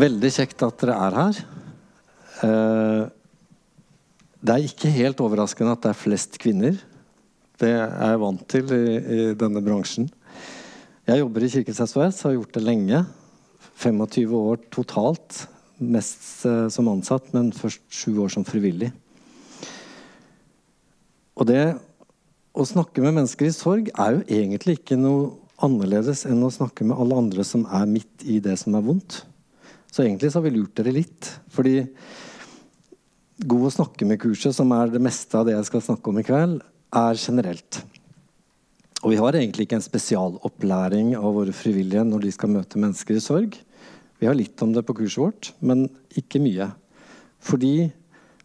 Veldig kjekt at dere er her. Eh, det er ikke helt overraskende at det er flest kvinner. Det er jeg vant til i, i denne bransjen. Jeg jobber i Kirkens SOS, har gjort det lenge. 25 år totalt. Mest eh, som ansatt, men først sju år som frivillig. Og det å snakke med mennesker i sorg er jo egentlig ikke noe annerledes enn å snakke med alle andre som er midt i det som er vondt. Så egentlig så har vi lurt dere litt. Fordi God å snakke med-kurset, som er det meste av det jeg skal snakke om i kveld, er generelt. Og vi har egentlig ikke en spesialopplæring av våre frivillige når de skal møte mennesker i sorg. Vi har litt om det på kurset vårt, men ikke mye. Fordi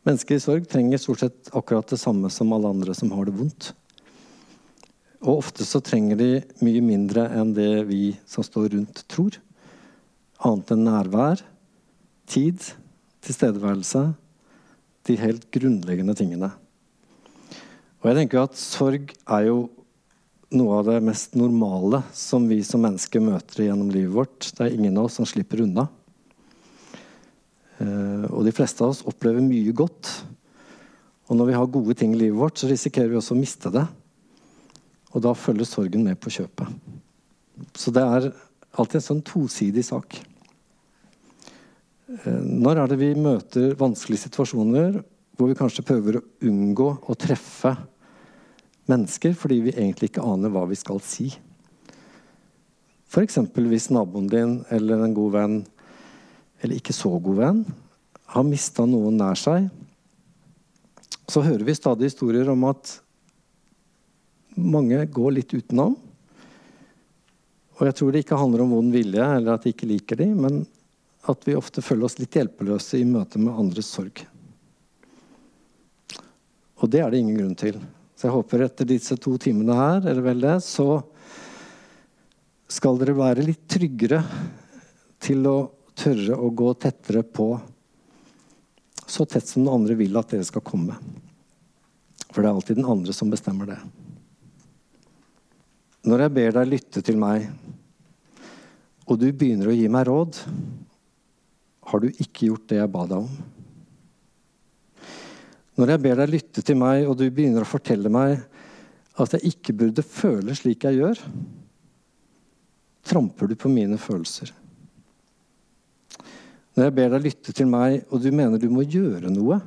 mennesker i sorg trenger stort sett akkurat det samme som alle andre som har det vondt. Og ofte så trenger de mye mindre enn det vi som står rundt, tror. Annet enn nærvær, tid, tilstedeværelse. De helt grunnleggende tingene. Og jeg tenker at sorg er jo noe av det mest normale som vi som mennesker møter gjennom livet vårt. Det er ingen av oss som slipper unna. Eh, og de fleste av oss opplever mye godt. Og når vi har gode ting i livet vårt, så risikerer vi også å miste det. Og da følger sorgen med på kjøpet. Så det er alltid en sånn tosidig sak. Eh, når er det vi møter vanskelige situasjoner hvor vi kanskje prøver å unngå å treffe mennesker fordi vi egentlig ikke aner hva vi skal si? F.eks. hvis naboen din eller en god venn, eller ikke så god venn, har mista noen nær seg, så hører vi stadig historier om at mange går litt utenom. Og jeg tror det ikke handler om vond vilje eller at de ikke liker dem, men at vi ofte føler oss litt hjelpeløse i møte med andres sorg. Og det er det ingen grunn til. Så jeg håper etter disse to timene her, eller vel det, så skal dere være litt tryggere til å tørre å gå tettere på så tett som den andre vil at dere skal komme. For det er alltid den andre som bestemmer det. Når jeg ber deg lytte til meg, og du begynner å gi meg råd, har du ikke gjort det jeg ba deg om. Når jeg ber deg lytte til meg, og du begynner å fortelle meg at jeg ikke burde føle slik jeg gjør, tramper du på mine følelser. Når jeg ber deg lytte til meg, og du mener du må gjøre noe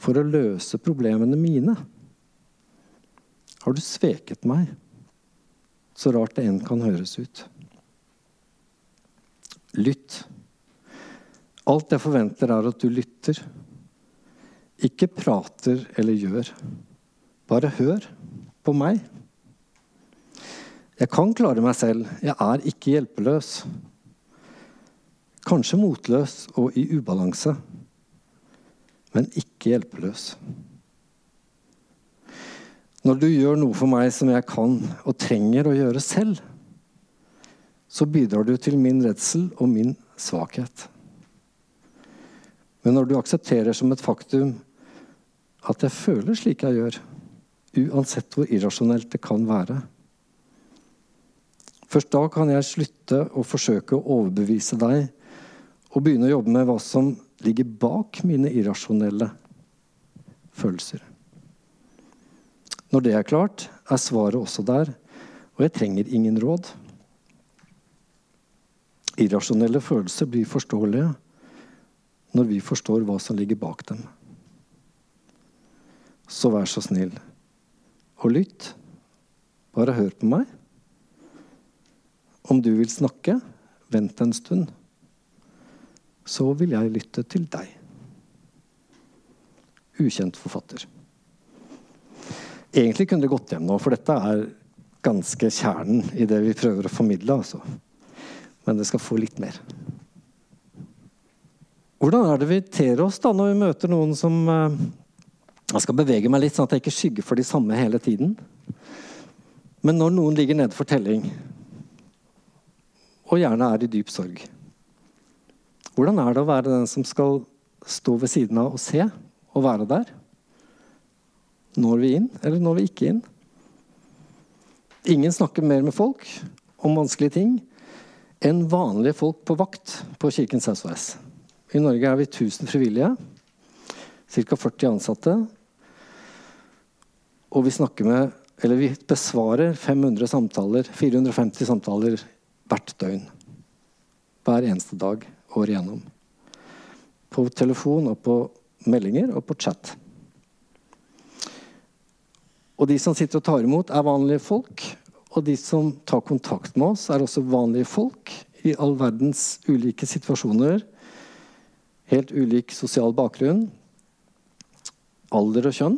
for å løse problemene mine, har du sveket meg, så rart det enn kan høres ut. Lytt. Alt jeg forventer, er at du lytter. Ikke prater eller gjør. Bare hør på meg. Jeg kan klare meg selv. Jeg er ikke hjelpeløs. Kanskje motløs og i ubalanse, men ikke hjelpeløs. Når du gjør noe for meg som jeg kan og trenger å gjøre selv, så bidrar du til min redsel og min svakhet. Men når du aksepterer som et faktum at jeg føler slik jeg gjør, uansett hvor irrasjonelt det kan være. Først da kan jeg slutte å forsøke å overbevise deg og begynne å jobbe med hva som ligger bak mine irrasjonelle følelser. Når det er klart, er svaret også der, og jeg trenger ingen råd. Irrasjonelle følelser blir forståelige når vi forstår hva som ligger bak dem så vær så snill og lytt. Bare hør på meg. Om du vil snakke, vent en stund. Så vil jeg lytte til deg. Ukjent forfatter. Egentlig kunne det gått hjem nå, for dette er ganske kjernen i det vi prøver å formidle. Altså. Men det skal få litt mer. Hvordan er det vi ter oss da når vi møter noen som eh, jeg skal bevege meg litt, sånn at jeg ikke skygger for de samme hele tiden. Men når noen ligger nede for telling, og gjerne er i dyp sorg Hvordan er det å være den som skal stå ved siden av og se, og være der? Når vi inn, eller når vi ikke inn? Ingen snakker mer med folk om vanskelige ting enn vanlige folk på vakt på Kirkens SOS. I Norge er vi 1000 frivillige, ca. 40 ansatte. Og vi snakker med Eller vi besvarer 500 samtaler, 450 samtaler hvert døgn. Hver eneste dag året igjennom. På telefon og på meldinger og på chat. Og de som sitter og tar imot, er vanlige folk. Og de som tar kontakt med oss, er også vanlige folk i all verdens ulike situasjoner. Helt ulik sosial bakgrunn, alder og kjønn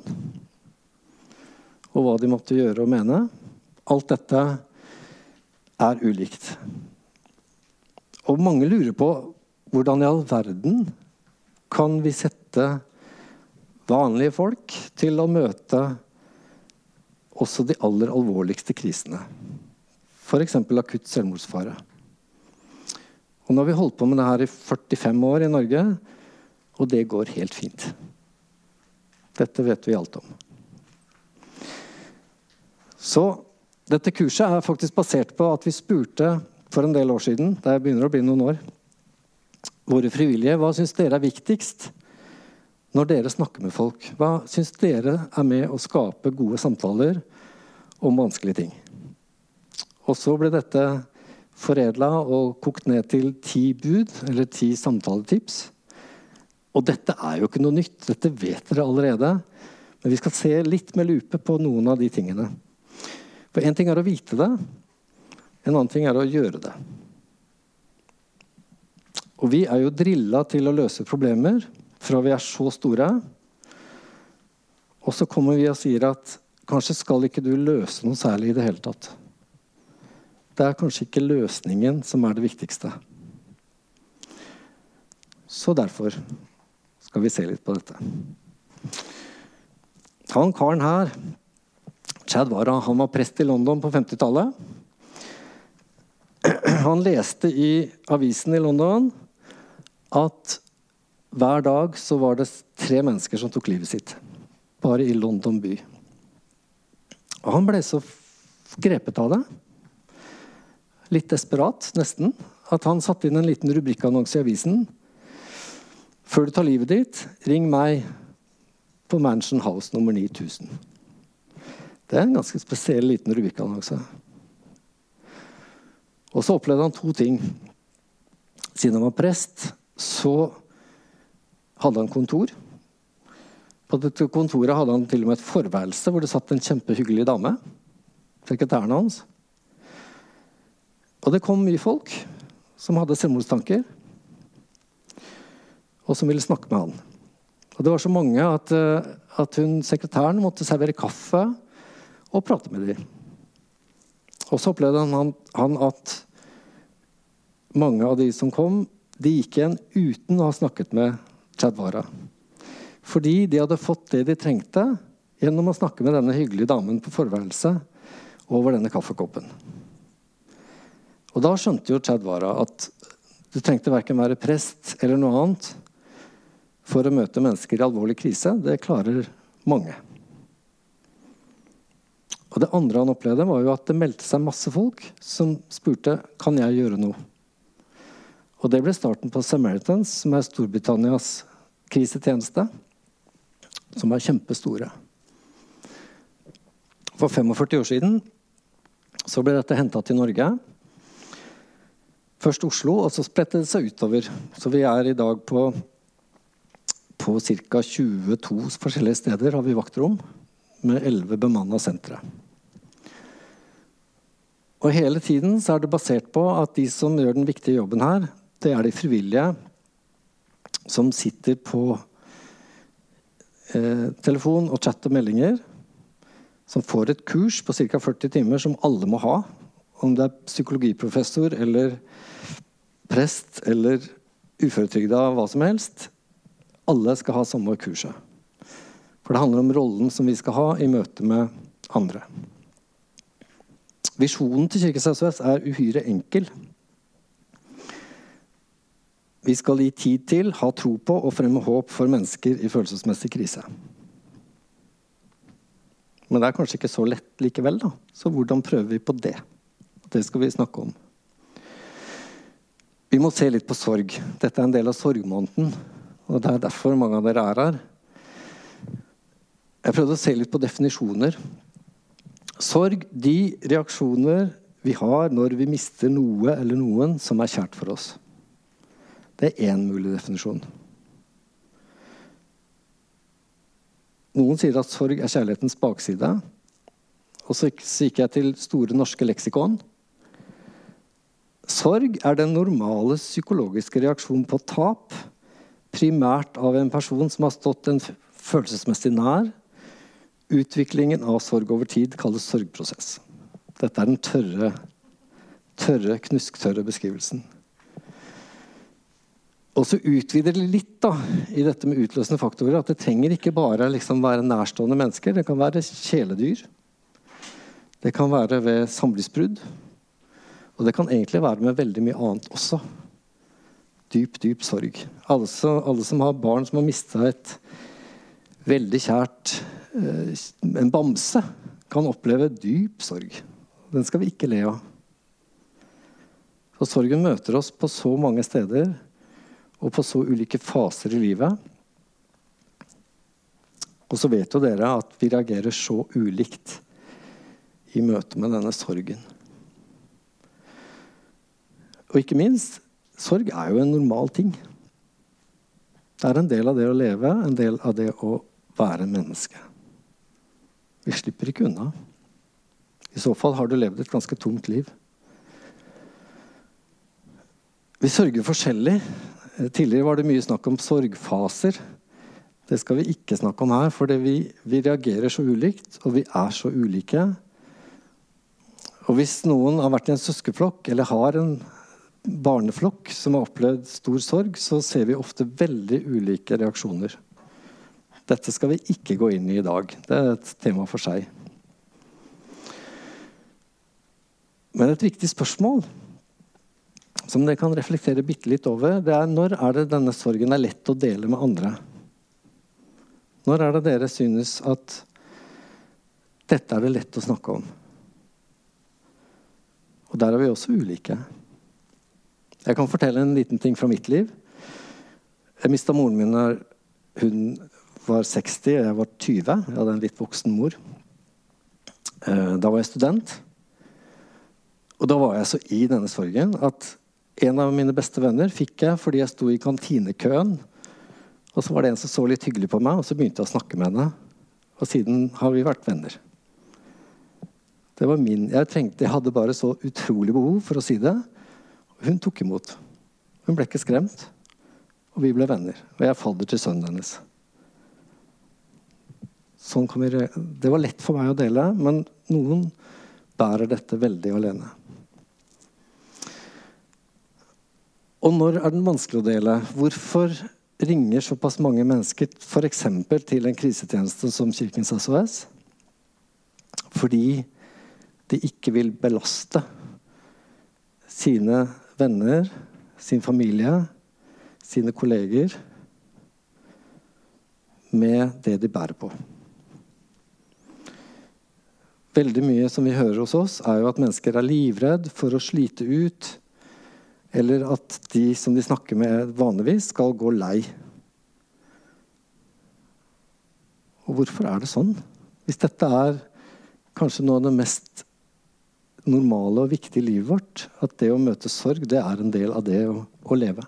og hva de måtte gjøre og mene. Alt dette er ulikt. Og mange lurer på hvordan i all verden kan vi sette vanlige folk til å møte også de aller alvorligste krisene. F.eks. akutt selvmordsfare. Og nå har vi holdt på med det her i 45 år i Norge, og det går helt fint. Dette vet vi alt om. Så dette kurset er faktisk basert på at vi spurte for en del år siden, det begynner å bli noen år, våre frivillige hva syns dere er viktigst når dere snakker med folk. Hva syns dere er med å skape gode samtaler om vanskelige ting? Og så ble dette foredla og kokt ned til ti bud, eller ti samtaletips. Og dette er jo ikke noe nytt, dette vet dere allerede. Men vi skal se litt med lupe på noen av de tingene. For én ting er å vite det, en annen ting er å gjøre det. Og vi er jo drilla til å løse problemer fra vi er så store. Og så kommer vi og sier at kanskje skal ikke du løse noe særlig i det hele tatt. Det er kanskje ikke løsningen som er det viktigste. Så derfor skal vi se litt på dette. Han karen her Chad Wara, han var prest i London på 50-tallet. Han leste i avisen i London at hver dag så var det tre mennesker som tok livet sitt. Bare i London by. Og han ble så grepet av det, litt desperat nesten, at han satte inn en liten rubrikkannonse i avisen. Før du tar livet ditt, ring meg på Mansion House nummer 9000. Det er en ganske spesiell liten Rubik-annonse. Og så opplevde han to ting. Siden han var prest, så hadde han kontor. På dette kontoret hadde han til og med et forværelse hvor det satt en kjempehyggelig dame. Sekretæren hans. Og det kom mye folk som hadde selvmordstanker, og som ville snakke med han. Og det var så mange at, eh, at hun, sekretæren måtte servere kaffe og prate med dem. Og så opplevde han, han, at mange av de som kom, de gikk igjen uten å ha snakket med Chadwara. Fordi de hadde fått det de trengte gjennom å snakke med denne hyggelige damen på forværelset over denne kaffekoppen. Og da skjønte jo Chadwara at du trengte verken være prest eller noe annet for å møte mennesker i alvorlig krise. Det klarer mange. Og det andre han opplevde, var jo at det meldte seg masse folk som spurte kan jeg gjøre noe. Og det ble starten på Samaritans, som er Storbritannias krisetjeneste. Som er kjempestore. For 45 år siden så ble dette henta til Norge. Først Oslo, og så spredte det seg utover. Så vi er i dag på, på ca. 22 forskjellige steder har vi vaktrom med elleve bemanna sentre. Og hele tiden så er det basert på at de som gjør den viktige jobben her, det er de frivillige som sitter på eh, telefon og chat og meldinger. Som får et kurs på ca. 40 timer som alle må ha. Om det er psykologiprofessor eller prest eller uføretrygda, hva som helst. Alle skal ha samme kurset. For det handler om rollen som vi skal ha i møte med andre. Visjonen til Kirkens SOS er uhyre enkel. Vi skal gi tid til, ha tro på og fremme håp for mennesker i følelsesmessig krise. Men det er kanskje ikke så lett likevel. da. Så hvordan prøver vi på det? Det skal vi snakke om. Vi må se litt på sorg. Dette er en del av sorgmåneden. Og det er derfor mange av dere er her. Jeg prøvde å se litt på definisjoner. Sorg, de reaksjoner vi har når vi mister noe eller noen som er kjært for oss. Det er én mulig definisjon. Noen sier at sorg er kjærlighetens bakside. Og så gikk jeg til Store norske leksikon. Sorg er den normale psykologiske reaksjonen på tap, primært av en person som har stått en følelsesmessig nær. Utviklingen av sorg over tid kalles sorgprosess. Dette er den tørre, tørre knusktørre beskrivelsen. Og så utvider det litt da, i dette med utløsende faktorer. At det trenger ikke bare liksom være nærstående mennesker. Det kan være kjæledyr. Det kan være ved samlivsbrudd. Og det kan egentlig være med veldig mye annet også. Dyp, dyp sorg. Alle som, alle som har barn som har mista et veldig kjært eh, En bamse, kan oppleve dyp sorg. Den skal vi ikke le av. For sorgen møter oss på så mange steder og på så ulike faser i livet. Og så vet jo dere at vi reagerer så ulikt i møte med denne sorgen. Og ikke minst sorg er jo en normal ting. Det er en del av det å leve, en del av det å være menneske. Vi slipper ikke unna. I så fall har du levd et ganske tomt liv. Vi sørger forskjellig. Tidligere var det mye snakk om sorgfaser. Det skal vi ikke snakke om her, for vi, vi reagerer så ulikt, og vi er så ulike. Og hvis noen har vært i en søskenflokk eller har en barneflokk som har opplevd stor sorg, så ser vi ofte veldig ulike reaksjoner. Dette skal vi ikke gå inn i i dag. Det er et tema for seg. Men et viktig spørsmål som dere kan reflektere bitte litt over, det er når er det denne sorgen er lett å dele med andre? Når er det dere synes at dette er det lett å snakke om? Og der er vi også ulike. Jeg kan fortelle en liten ting fra mitt liv. Jeg mista moren min da hun var 60 og jeg var 20. Jeg hadde en litt voksen mor. Eh, da var jeg student. Og da var jeg så i denne sorgen at en av mine beste venner fikk jeg fordi jeg sto i kantinekøen. Og så var det en som så litt hyggelig på meg, og så begynte jeg å snakke med henne. Og siden har vi vært venner. Det var min, jeg, trengte, jeg hadde bare så utrolig behov for å si det. Hun tok imot. Hun ble ikke skremt. Og vi ble venner. Og jeg er fadder til sønnen hennes. Sånn vi, det var lett for meg å dele, men noen bærer dette veldig alene. Og når er den vanskelig å dele? Hvorfor ringer såpass mange mennesker f.eks. til en krisetjeneste som Kirkens SOS? Fordi de ikke vil belaste sine venner, sin familie, sine kolleger med det de bærer på. Veldig mye som vi hører hos oss, er jo at mennesker er livredd for å slite ut, eller at de som de snakker med vanligvis, skal gå lei. Og hvorfor er det sånn? Hvis dette er kanskje noe av det mest normale og viktige i livet vårt. At det å møte sorg, det er en del av det å, å leve.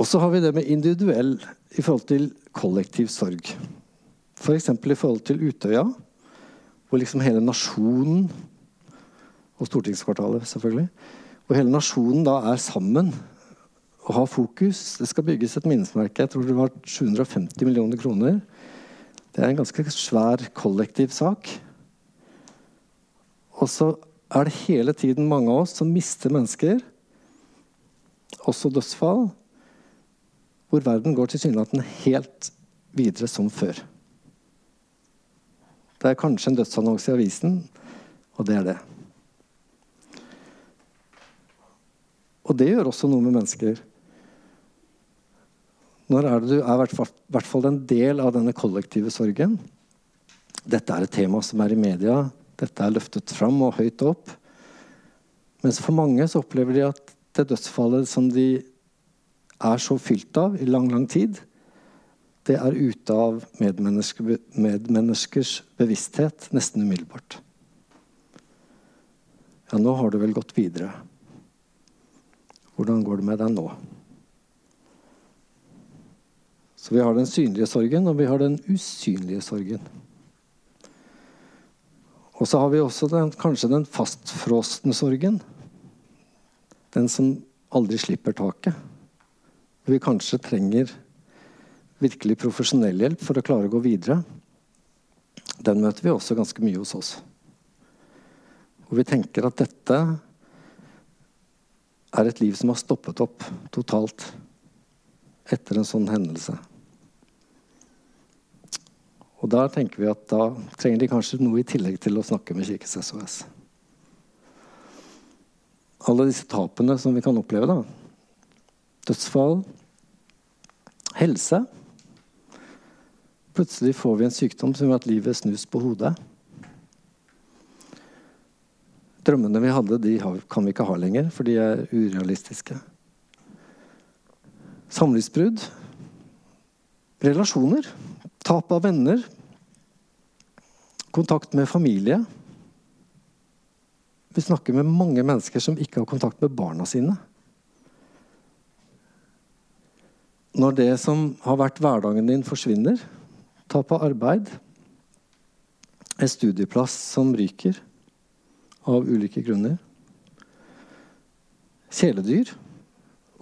Og så har vi det med individuell i forhold til kollektiv sorg. F.eks. I forhold til Utøya, hvor liksom hele nasjonen Og stortingskvartalet, selvfølgelig. Hvor hele nasjonen da er sammen og har fokus. Det skal bygges et minnesmerke. Jeg tror det var 750 millioner kroner det er en ganske svær kollektiv sak. Og så er det hele tiden mange av oss som mister mennesker, også dødsfall, hvor verden går tilsynelatende helt videre som før. Det er kanskje en dødsannonse i avisen, og det er det. Og det gjør også noe med mennesker. Når er det du er i hvert fall en del av denne kollektive sorgen? Dette er et tema som er i media. Dette er løftet fram og høyt opp. Mens for mange så opplever de at det dødsfallet som de er så fylt av i lang, lang tid, det er ute av medmenneske, medmenneskers bevissthet nesten umiddelbart. Ja, nå har du vel gått videre. Hvordan går det med deg nå? Så vi har den synlige sorgen, og vi har den usynlige sorgen. Og så har vi også den, kanskje den fastfrosne sorgen. Den som aldri slipper taket. Vi kanskje trenger virkelig profesjonell hjelp for å klare å gå videre. Den møter vi også ganske mye hos oss. Og vi tenker at dette er et liv som har stoppet opp totalt etter en sånn hendelse. Og da tenker vi at da trenger de kanskje noe i tillegg til å snakke med Kirkes SOS. Alle disse tapene som vi kan oppleve, da. Dødsfall, helse. Plutselig får vi en sykdom som gjør at livet snus på hodet. Drømmene vi hadde, de kan vi ikke ha lenger, for de er urealistiske. Samlivsbrudd. Relasjoner. Tap av venner. Kontakt med familie. Vi snakker med mange mennesker som ikke har kontakt med barna sine. Når det som har vært hverdagen din, forsvinner, tap av arbeid, en studieplass som ryker av ulike grunner Kjæledyr.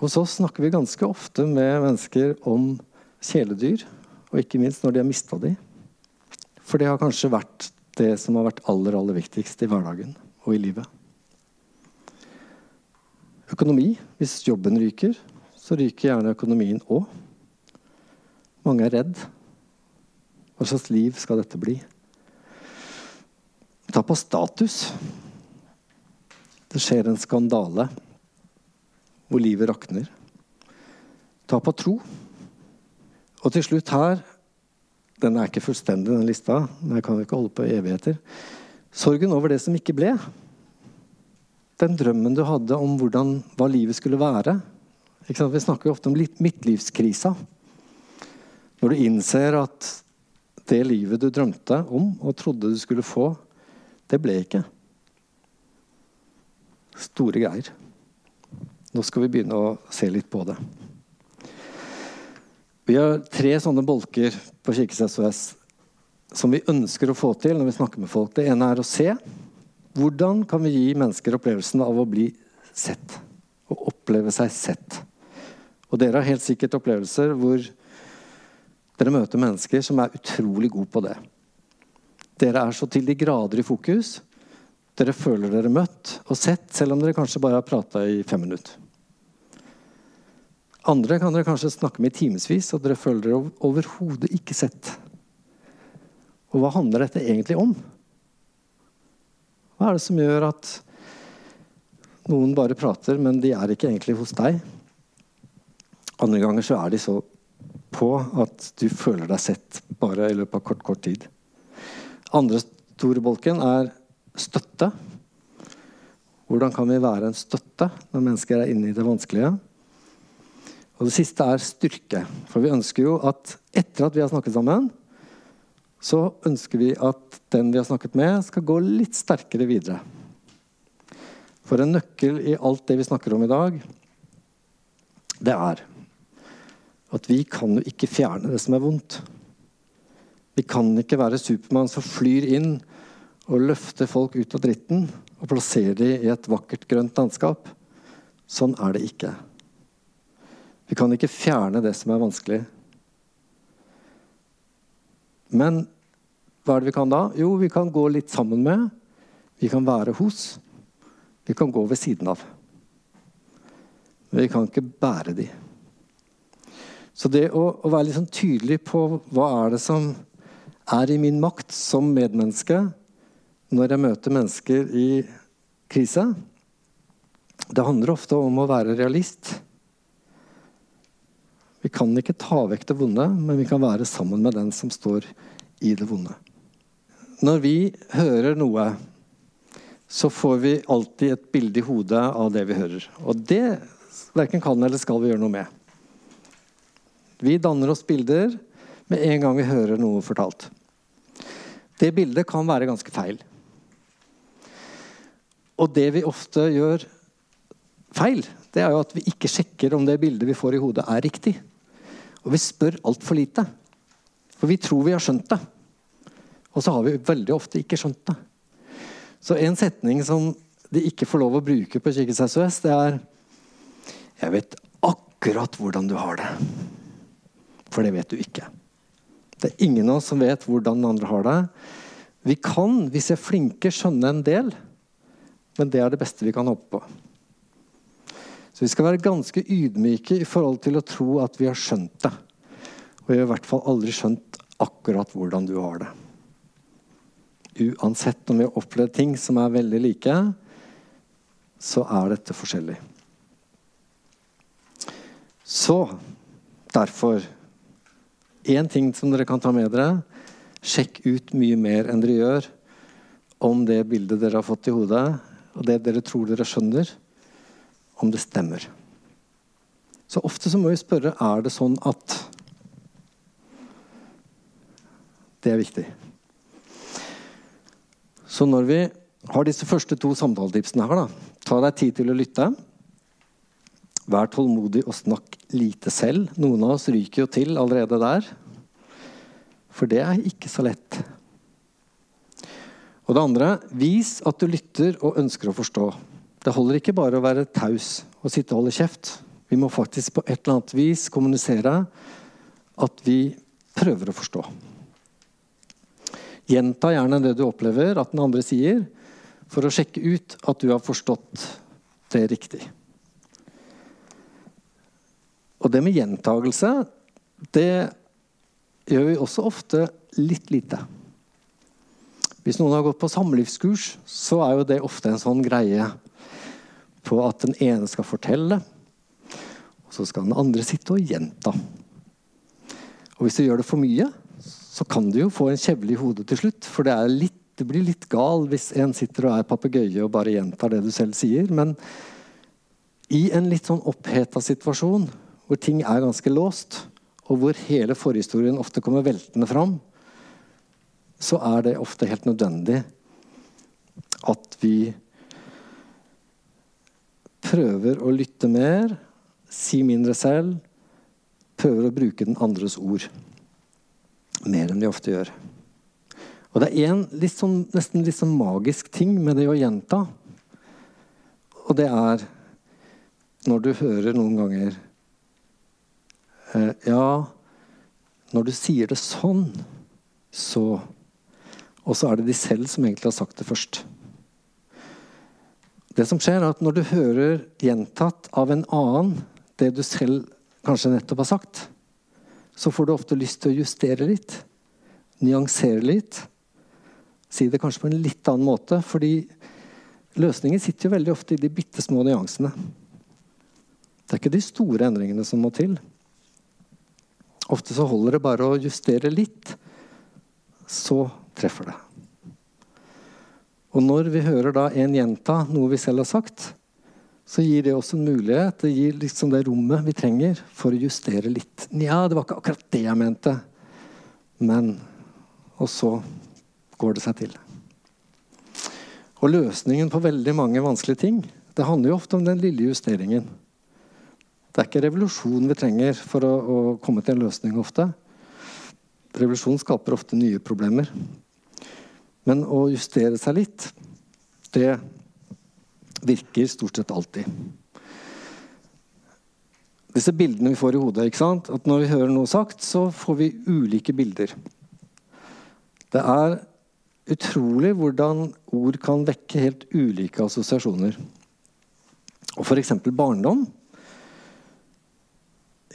Hos oss snakker vi ganske ofte med mennesker om kjæledyr og ikke minst når de har mista de. For det har kanskje vært det som har vært aller, aller viktigst i hverdagen og i livet. Økonomi. Hvis jobben ryker, så ryker gjerne økonomien òg. Mange er redd. Hva slags liv skal dette bli? Ta på status. Det skjer en skandale hvor livet rakner. Ta på tro. Og til slutt her Den er ikke fullstendig, den lista. Men jeg kan ikke holde på evigheter. Sorgen over det som ikke ble. Den drømmen du hadde om hvordan, hva livet skulle være. Vi snakker jo ofte om midtlivskrisa. Når du innser at det livet du drømte om og trodde du skulle få, det ble ikke. Store greier. Nå skal vi begynne å se litt på det. Vi har tre sånne bolker på Kirkes SOS som vi ønsker å få til når vi snakker med folk. Det ene er å se. Hvordan kan vi gi mennesker opplevelsen av å bli sett? Å oppleve seg sett. Og dere har helt sikkert opplevelser hvor dere møter mennesker som er utrolig gode på det. Dere er så til de grader i fokus. Dere føler dere møtt og sett, selv om dere kanskje bare har prata i fem minutter. Andre kan dere kanskje snakke med i timevis, og dere føler dere overhodet ikke sett. Og hva handler dette egentlig om? Hva er det som gjør at noen bare prater, men de er ikke egentlig hos deg? Andre ganger så er de så på at du føler deg sett bare i løpet av kort, kort tid. Andre store bolken er støtte. Hvordan kan vi være en støtte når mennesker er inne i det vanskelige? Og det siste er styrke. For vi ønsker jo at etter at vi har snakket sammen, så ønsker vi at den vi har snakket med, skal gå litt sterkere videre. For en nøkkel i alt det vi snakker om i dag, det er at vi kan jo ikke fjerne det som er vondt. Vi kan ikke være Supermann som flyr inn og løfter folk ut av dritten og plasserer dem i et vakkert, grønt landskap. Sånn er det ikke. Vi kan ikke fjerne det som er vanskelig. Men hva er det vi kan da? Jo, vi kan gå litt sammen med. Vi kan være hos. Vi kan gå ved siden av. Men vi kan ikke bære de. Så det å, å være litt sånn tydelig på hva er det som er i min makt som medmenneske når jeg møter mennesker i krise, det handler ofte om å være realist. Vi kan ikke ta vekk det vonde, men vi kan være sammen med den som står i det vonde. når vi hører noe, så får vi alltid et bilde i hodet av det vi hører. Og det verken kan eller skal vi gjøre noe med. Vi danner oss bilder med en gang vi hører noe fortalt. Det bildet kan være ganske feil. Og det vi ofte gjør feil, det er jo at vi ikke sjekker om det bildet vi får i hodet, er riktig. Og vi spør altfor lite. For vi tror vi har skjønt det. Og så har vi veldig ofte ikke skjønt det. Så en setning som de ikke får lov å bruke på Kirkens SOS, det er Jeg vet akkurat hvordan du har det. For det vet du ikke. Det er ingen av oss som vet hvordan den andre har det. Vi kan, hvis vi er flinke, skjønne en del, men det er det beste vi kan håpe på. Så vi skal være ganske ydmyke i forhold til å tro at vi har skjønt det. Og vi har i hvert fall aldri skjønt akkurat hvordan du har det uansett om vi har opplevd ting som er veldig like, så er dette forskjellig. Så derfor Én ting som dere kan ta med dere. Sjekk ut mye mer enn dere gjør om det bildet dere har fått i hodet, og det dere tror dere skjønner, om det stemmer. Så ofte så må vi spørre er det sånn at Det er viktig. Så når vi har disse første to samtaletipsene her, da, ta deg tid til å lytte. Vær tålmodig og snakk lite selv. Noen av oss ryker jo til allerede der. For det er ikke så lett. Og det andre vis at du lytter og ønsker å forstå. Det holder ikke bare å være taus og sitte og holde kjeft. Vi må faktisk på et eller annet vis kommunisere at vi prøver å forstå. Gjenta gjerne det du opplever at den andre sier, for å sjekke ut at du har forstått det riktig. Og det med gjentagelse, det gjør vi også ofte litt lite. Hvis noen har gått på samlivskurs, så er jo det ofte en sånn greie på at den ene skal fortelle, og så skal den andre sitte og gjenta. Og hvis du gjør det for mye, så kan du jo få en kjevle i hodet til slutt. For det, litt, det blir litt gal hvis en sitter og er papegøye og bare gjentar det du selv sier. Men i en litt sånn oppheta situasjon, hvor ting er ganske låst, og hvor hele forhistorien ofte kommer veltende fram, så er det ofte helt nødvendig at vi prøver å lytte mer, si mindre selv, prøver å bruke den andres ord mer enn de ofte gjør. Og det er litt sånn, nesten litt sånn magisk ting med det å gjenta. Og det er når du hører noen ganger Ja, når du sier det sånn, så Og så er det de selv som egentlig har sagt det først. Det som skjer, er at når du hører gjentatt av en annen det du selv kanskje nettopp har sagt, så får du ofte lyst til å justere litt. Nyansere litt. Si det kanskje på en litt annen måte. fordi løsningen sitter jo veldig ofte i de bitte små nyansene. Det er ikke de store endringene som må til. Ofte så holder det bare å justere litt, så treffer det. Og når vi hører da en gjenta noe vi selv har sagt, så gir det oss en mulighet. Det gir liksom det rommet vi trenger for å justere litt. Nja, det var ikke akkurat det jeg mente. Men Og så går det seg til. Og løsningen på veldig mange vanskelige ting det handler jo ofte om den lille justeringen. Det er ikke revolusjon vi trenger for å, å komme til en løsning ofte. Revolusjon skaper ofte nye problemer. Men å justere seg litt, det virker stort sett alltid. Disse bildene vi får i hodet. ikke sant? At Når vi hører noe sagt, så får vi ulike bilder. Det er utrolig hvordan ord kan vekke helt ulike assosiasjoner. Og f.eks. barndom.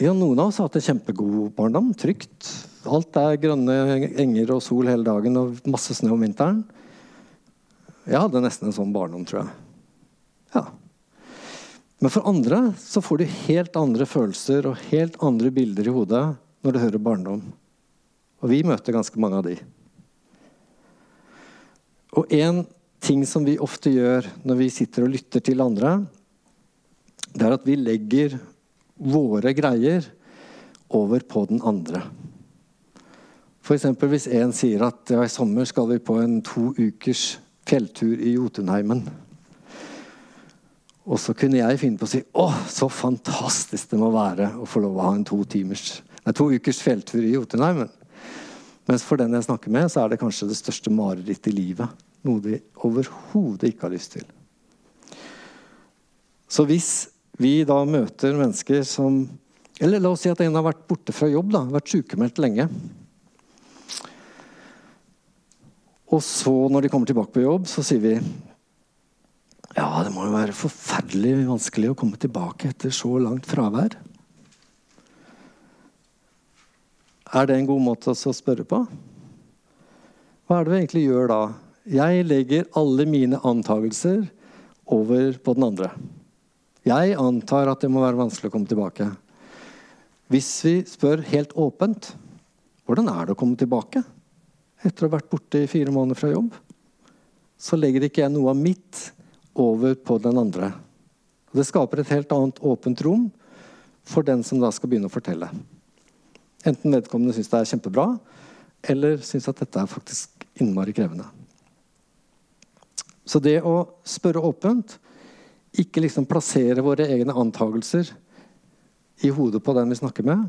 Ja, noen av oss har hatt en kjempegod barndom. Trygt. Alt er grønne enger og sol hele dagen og masse snø om vinteren. Jeg hadde nesten en sånn barndom, tror jeg. Ja. Men for andre så får du helt andre følelser og helt andre bilder i hodet når du hører barndom. Og vi møter ganske mange av de. Og en ting som vi ofte gjør når vi sitter og lytter til andre, det er at vi legger våre greier over på den andre. F.eks. hvis en sier at ja, i sommer skal vi på en to ukers fjelltur i Jotunheimen. Og så kunne jeg finne på å si å, så fantastisk det må være å få lov å ha en to, timers, nei, to ukers fjelltur i Jotunheimen. Mens for den jeg snakker med, så er det kanskje det største marerittet i livet. Noe de overhodet ikke har lyst til. Så hvis vi da møter mennesker som Eller la oss si at en har vært borte fra jobb, da, vært sykemeldt lenge. Og så, når de kommer tilbake på jobb, så sier vi ja, det må jo være forferdelig vanskelig å komme tilbake etter så langt fravær. Er det en god måte å spørre på? Hva er det vi egentlig gjør da? Jeg legger alle mine antakelser over på den andre. Jeg antar at det må være vanskelig å komme tilbake. Hvis vi spør helt åpent hvordan er det å komme tilbake etter å ha vært borte i fire måneder fra jobb, så legger ikke jeg noe av mitt over på den andre. Det skaper et helt annet åpent rom for den som da skal begynne å fortelle. Enten vedkommende syns det er kjempebra, eller syns at dette er faktisk innmari krevende. Så det å spørre åpent, ikke liksom plassere våre egne antakelser i hodet på den vi snakker med,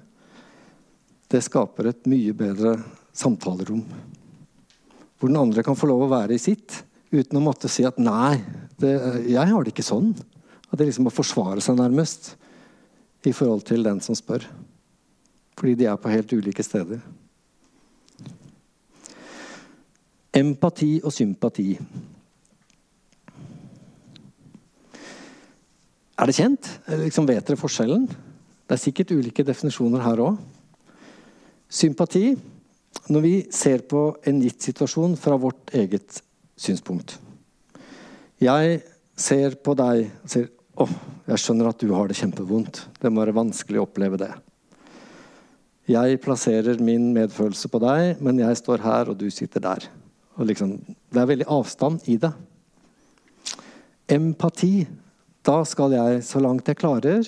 det skaper et mye bedre samtalerom. Hvor den andre kan få lov å være i sitt uten å måtte si at 'nei, det, jeg har det ikke sånn'. At det liksom må forsvare seg nærmest i forhold til den som spør. Fordi de er på helt ulike steder. Empati og sympati. Er det kjent? Liksom vet dere forskjellen? Det er sikkert ulike definisjoner her òg. Sympati når vi ser på en gitt situasjon fra vårt eget synspunkt. Jeg ser på deg og sier å, jeg skjønner at du har det kjempevondt. Det må være vanskelig å oppleve det. Jeg plasserer min medfølelse på deg, men jeg står her, og du sitter der. Liksom, det er veldig avstand i det. Empati. Da skal jeg, så langt jeg klarer,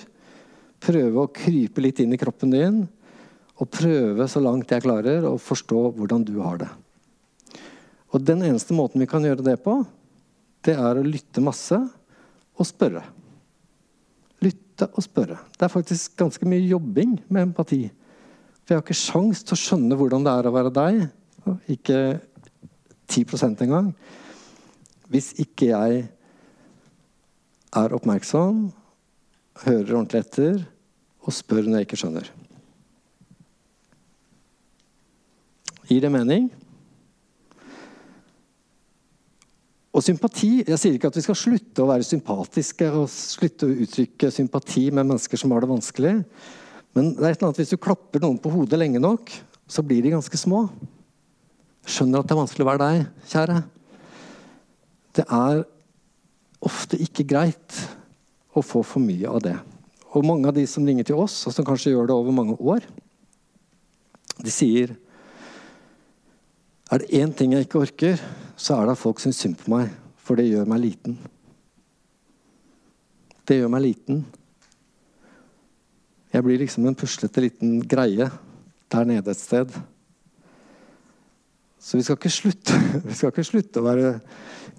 prøve å krype litt inn i kroppen din og prøve så langt jeg klarer å forstå hvordan du har det. Og Den eneste måten vi kan gjøre det på, det er å lytte masse og spørre. Lytte og spørre. Det er faktisk ganske mye jobbing med empati. For jeg har ikke sjans til å skjønne hvordan det er å være deg, ikke 10% engang, hvis ikke jeg er oppmerksom, hører ordentlig etter og spør når jeg ikke skjønner. Gir det mening? Og sympati Jeg sier ikke at vi skal slutte å være sympatiske og slutte å uttrykke sympati med mennesker som har det vanskelig. Men det er et eller annet hvis du klapper noen på hodet lenge nok, så blir de ganske små. Skjønner at det er vanskelig å være deg, kjære. Det er ofte ikke greit å få for mye av det. Og mange av de som ringer til oss, og som kanskje gjør det over mange år, de sier er det én ting jeg ikke orker, så er det at folk syns synd på meg. For det gjør meg liten. Det gjør meg liten. Jeg blir liksom en puslete liten greie der nede et sted. Så vi skal ikke slutte, skal ikke slutte å være,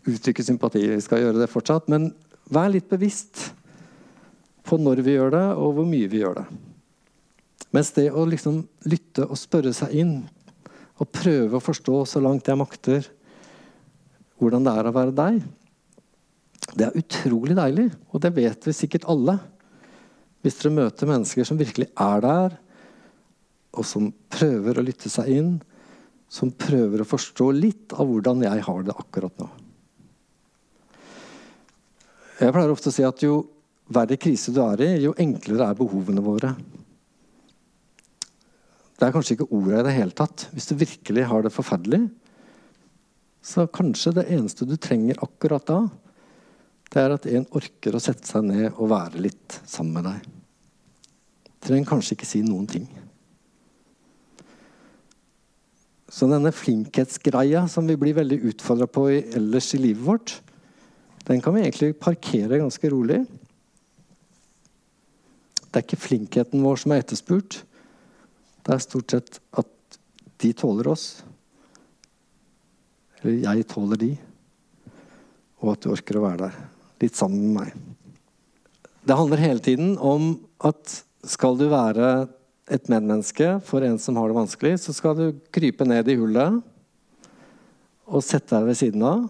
uttrykke sympati. Vi skal gjøre det fortsatt. Men vær litt bevisst på når vi gjør det, og hvor mye vi gjør det. Mens det å liksom lytte og spørre seg inn og prøve å forstå så langt jeg makter hvordan det er å være deg. Det er utrolig deilig, og det vet vi sikkert alle. Hvis dere møter mennesker som virkelig er der, og som prøver å lytte seg inn, som prøver å forstå litt av hvordan jeg har det akkurat nå. Jeg pleier ofte å si at jo verre krise du er i, jo enklere er behovene våre. Det er kanskje ikke ordet i det hele tatt. Hvis du virkelig har det forferdelig, så kanskje det eneste du trenger akkurat da, det er at en orker å sette seg ned og være litt sammen med deg. Trenger kanskje ikke si noen ting. Så denne flinkhetsgreia som vi blir veldig utfordra på ellers i livet vårt, den kan vi egentlig parkere ganske rolig. Det er ikke flinkheten vår som er etterspurt. Det er stort sett at de tåler oss. Eller jeg tåler de. Og at du orker å være der. Litt sammen med meg. Det handler hele tiden om at skal du være et medmenneske for en som har det vanskelig, så skal du krype ned i hullet og sette deg ved siden av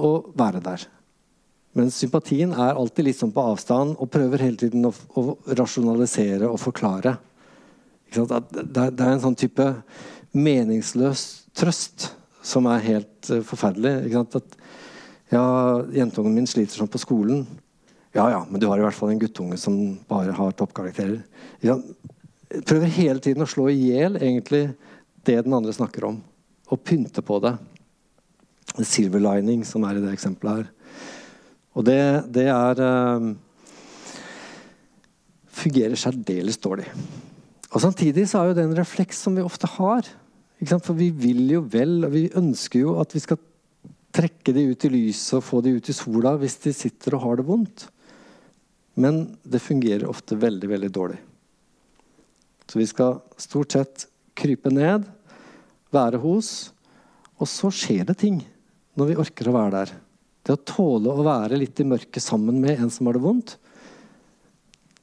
og være der. Men sympatien er alltid litt sånn på avstand og prøver hele tiden å, å rasjonalisere og forklare. Det, det, er en sånn type meningsløs trøst som er helt uh, forferdelig. At, ja, jentungen min sliter sånn på skolen. Ja, ja, men du har i hvert fall en guttunge som bare har toppkarakterer. Prøver hele tiden å slå i hjel egentlig det den andre snakker om, og pynte på det. Silver lining, som er i det eksempelet her. Og det, det er uh, Fungerer særdeles dårlig. Og Samtidig så er jo det en refleks som vi ofte har. For vi vil jo vel, og vi ønsker jo at vi skal trekke de ut i lyset og få de ut i sola hvis de sitter og har det vondt. Men det fungerer ofte veldig, veldig dårlig. Så vi skal stort sett krype ned, være hos, og så skjer det ting når vi orker å være der. Det å tåle å være litt i mørket sammen med en som har det vondt,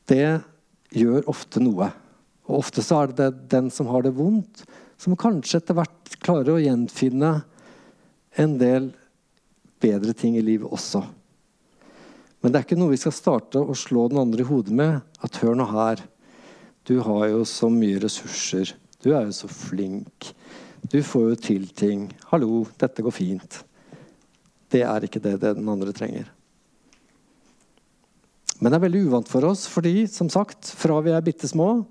det gjør ofte noe. Og ofte så er det den som har det vondt, som kanskje etter hvert klarer å gjenfinne en del bedre ting i livet også. Men det er ikke noe vi skal starte å slå den andre i hodet med. At hør nå her, du har jo så mye ressurser. Du er jo så flink. Du får jo til ting. Hallo, dette går fint. Det er ikke det, den andre trenger. Men det er veldig uvant for oss, fordi som sagt, fra vi er bitte små,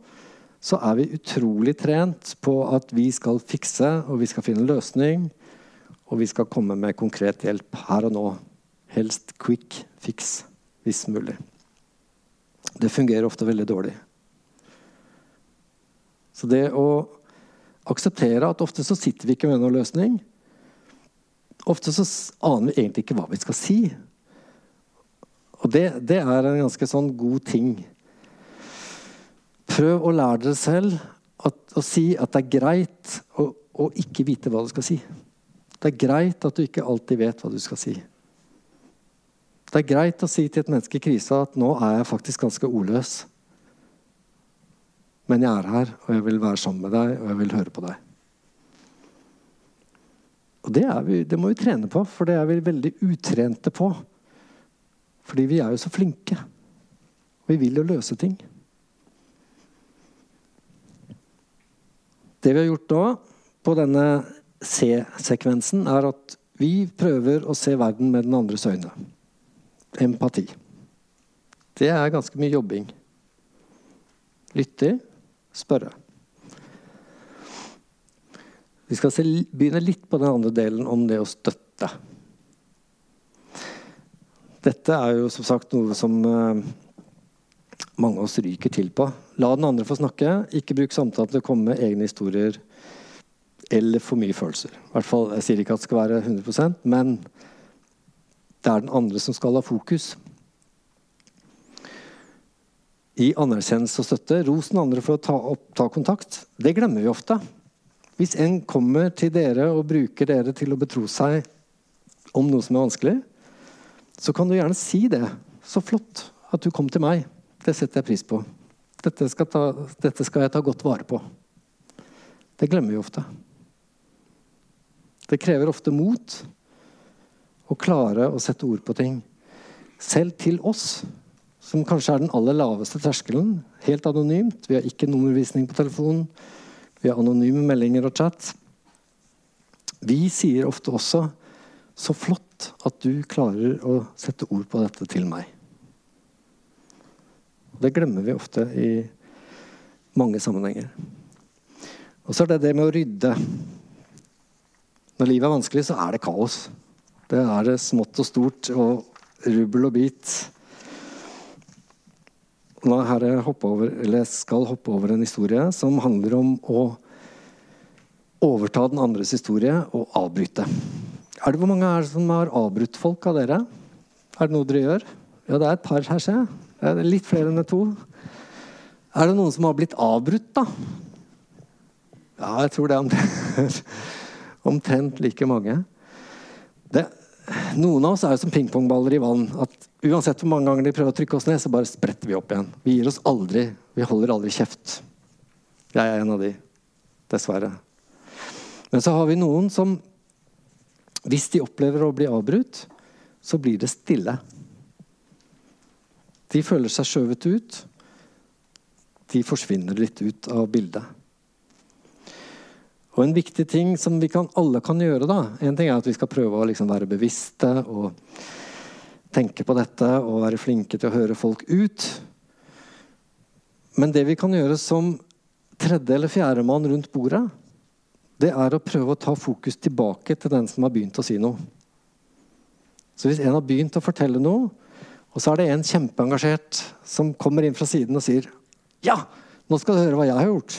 så er vi utrolig trent på at vi skal fikse, og vi skal finne løsning. Og vi skal komme med konkret hjelp her og nå. Helst quick fix, hvis mulig. Det fungerer ofte veldig dårlig. Så det å akseptere at ofte så sitter vi ikke med noen løsning. Ofte så aner vi egentlig ikke hva vi skal si. Og det, det er en ganske sånn god ting. Prøv å lære dere selv at, å si at det er greit å, å ikke vite hva du skal si. Det er greit at du ikke alltid vet hva du skal si. Det er greit å si til et menneske i krise at 'nå er jeg faktisk ganske ordløs'. Men jeg er her, og jeg vil være sammen med deg, og jeg vil høre på deg. Og det, vi, det må vi trene på, for det er vi veldig utrente på. Fordi vi er jo så flinke. Vi vil jo løse ting. Det vi har gjort da, på denne C-sekvensen, er at vi prøver å se verden med den andres øyne. Empati. Det er ganske mye jobbing. Lytter, spørre. Vi skal se, begynne litt på den andre delen om det å støtte. Dette er jo som sagt noe som eh, mange av oss ryker til på. La den andre få snakke. Ikke bruk samtalen til å komme med egne historier eller for mye følelser. I hvert fall, Jeg sier ikke at det skal være 100% men det er den andre som skal ha fokus i anerkjennelse og støtte. Ros den andre for å ta, opp, ta kontakt. Det glemmer vi ofte. Hvis en kommer til dere og bruker dere til å betro seg om noe som er vanskelig, så kan du gjerne si det. Så flott at du kom til meg. Det setter jeg pris på. Dette skal, ta, dette skal jeg ta godt vare på. Det glemmer vi ofte. Det krever ofte mot å klare å sette ord på ting. Selv til oss som kanskje er den aller laveste terskelen. Helt anonymt. Vi har ikke nummervisning på telefonen. Vi har anonyme meldinger og chat. Vi sier ofte også 'Så flott at du klarer å sette ord på dette til meg'. Det glemmer vi ofte i mange sammenhenger. Og så er det det med å rydde. Når livet er vanskelig, så er det kaos. Det er det smått og stort og rubbel og bit. Nå jeg, over, jeg skal hoppe over en historie som handler om å overta den andres historie og avbryte. Er det Hvor mange er det som har avbrutt folk av dere? Er det noe dere gjør? Ja, det er et par her, ser jeg. Det er litt flere enn to. Er det noen som har blitt avbrutt, da? Ja, jeg tror det er omtrent, omtrent like mange. Det, noen av oss er jo som pingpongballer i vann. at Uansett hvor mange ganger de prøver å trykke oss ned, så bare spretter vi opp igjen. Vi gir oss aldri. Vi holder aldri kjeft. Jeg er en av de. Dessverre. Men så har vi noen som Hvis de opplever å bli avbrutt, så blir det stille. De føler seg skjøvet ut. De forsvinner litt ut av bildet. Og en viktig ting som vi kan, alle kan gjøre da, En ting er at vi skal prøve å liksom være bevisste og tenke på dette og være flinke til å høre folk ut. Men det vi kan gjøre som tredje eller fjerde mann rundt bordet, det er å prøve å ta fokus tilbake til den som har begynt å si noe. Så hvis en har begynt å fortelle noe, og så er det en kjempeengasjert som kommer inn fra siden og sier Ja, nå skal du høre hva jeg har gjort.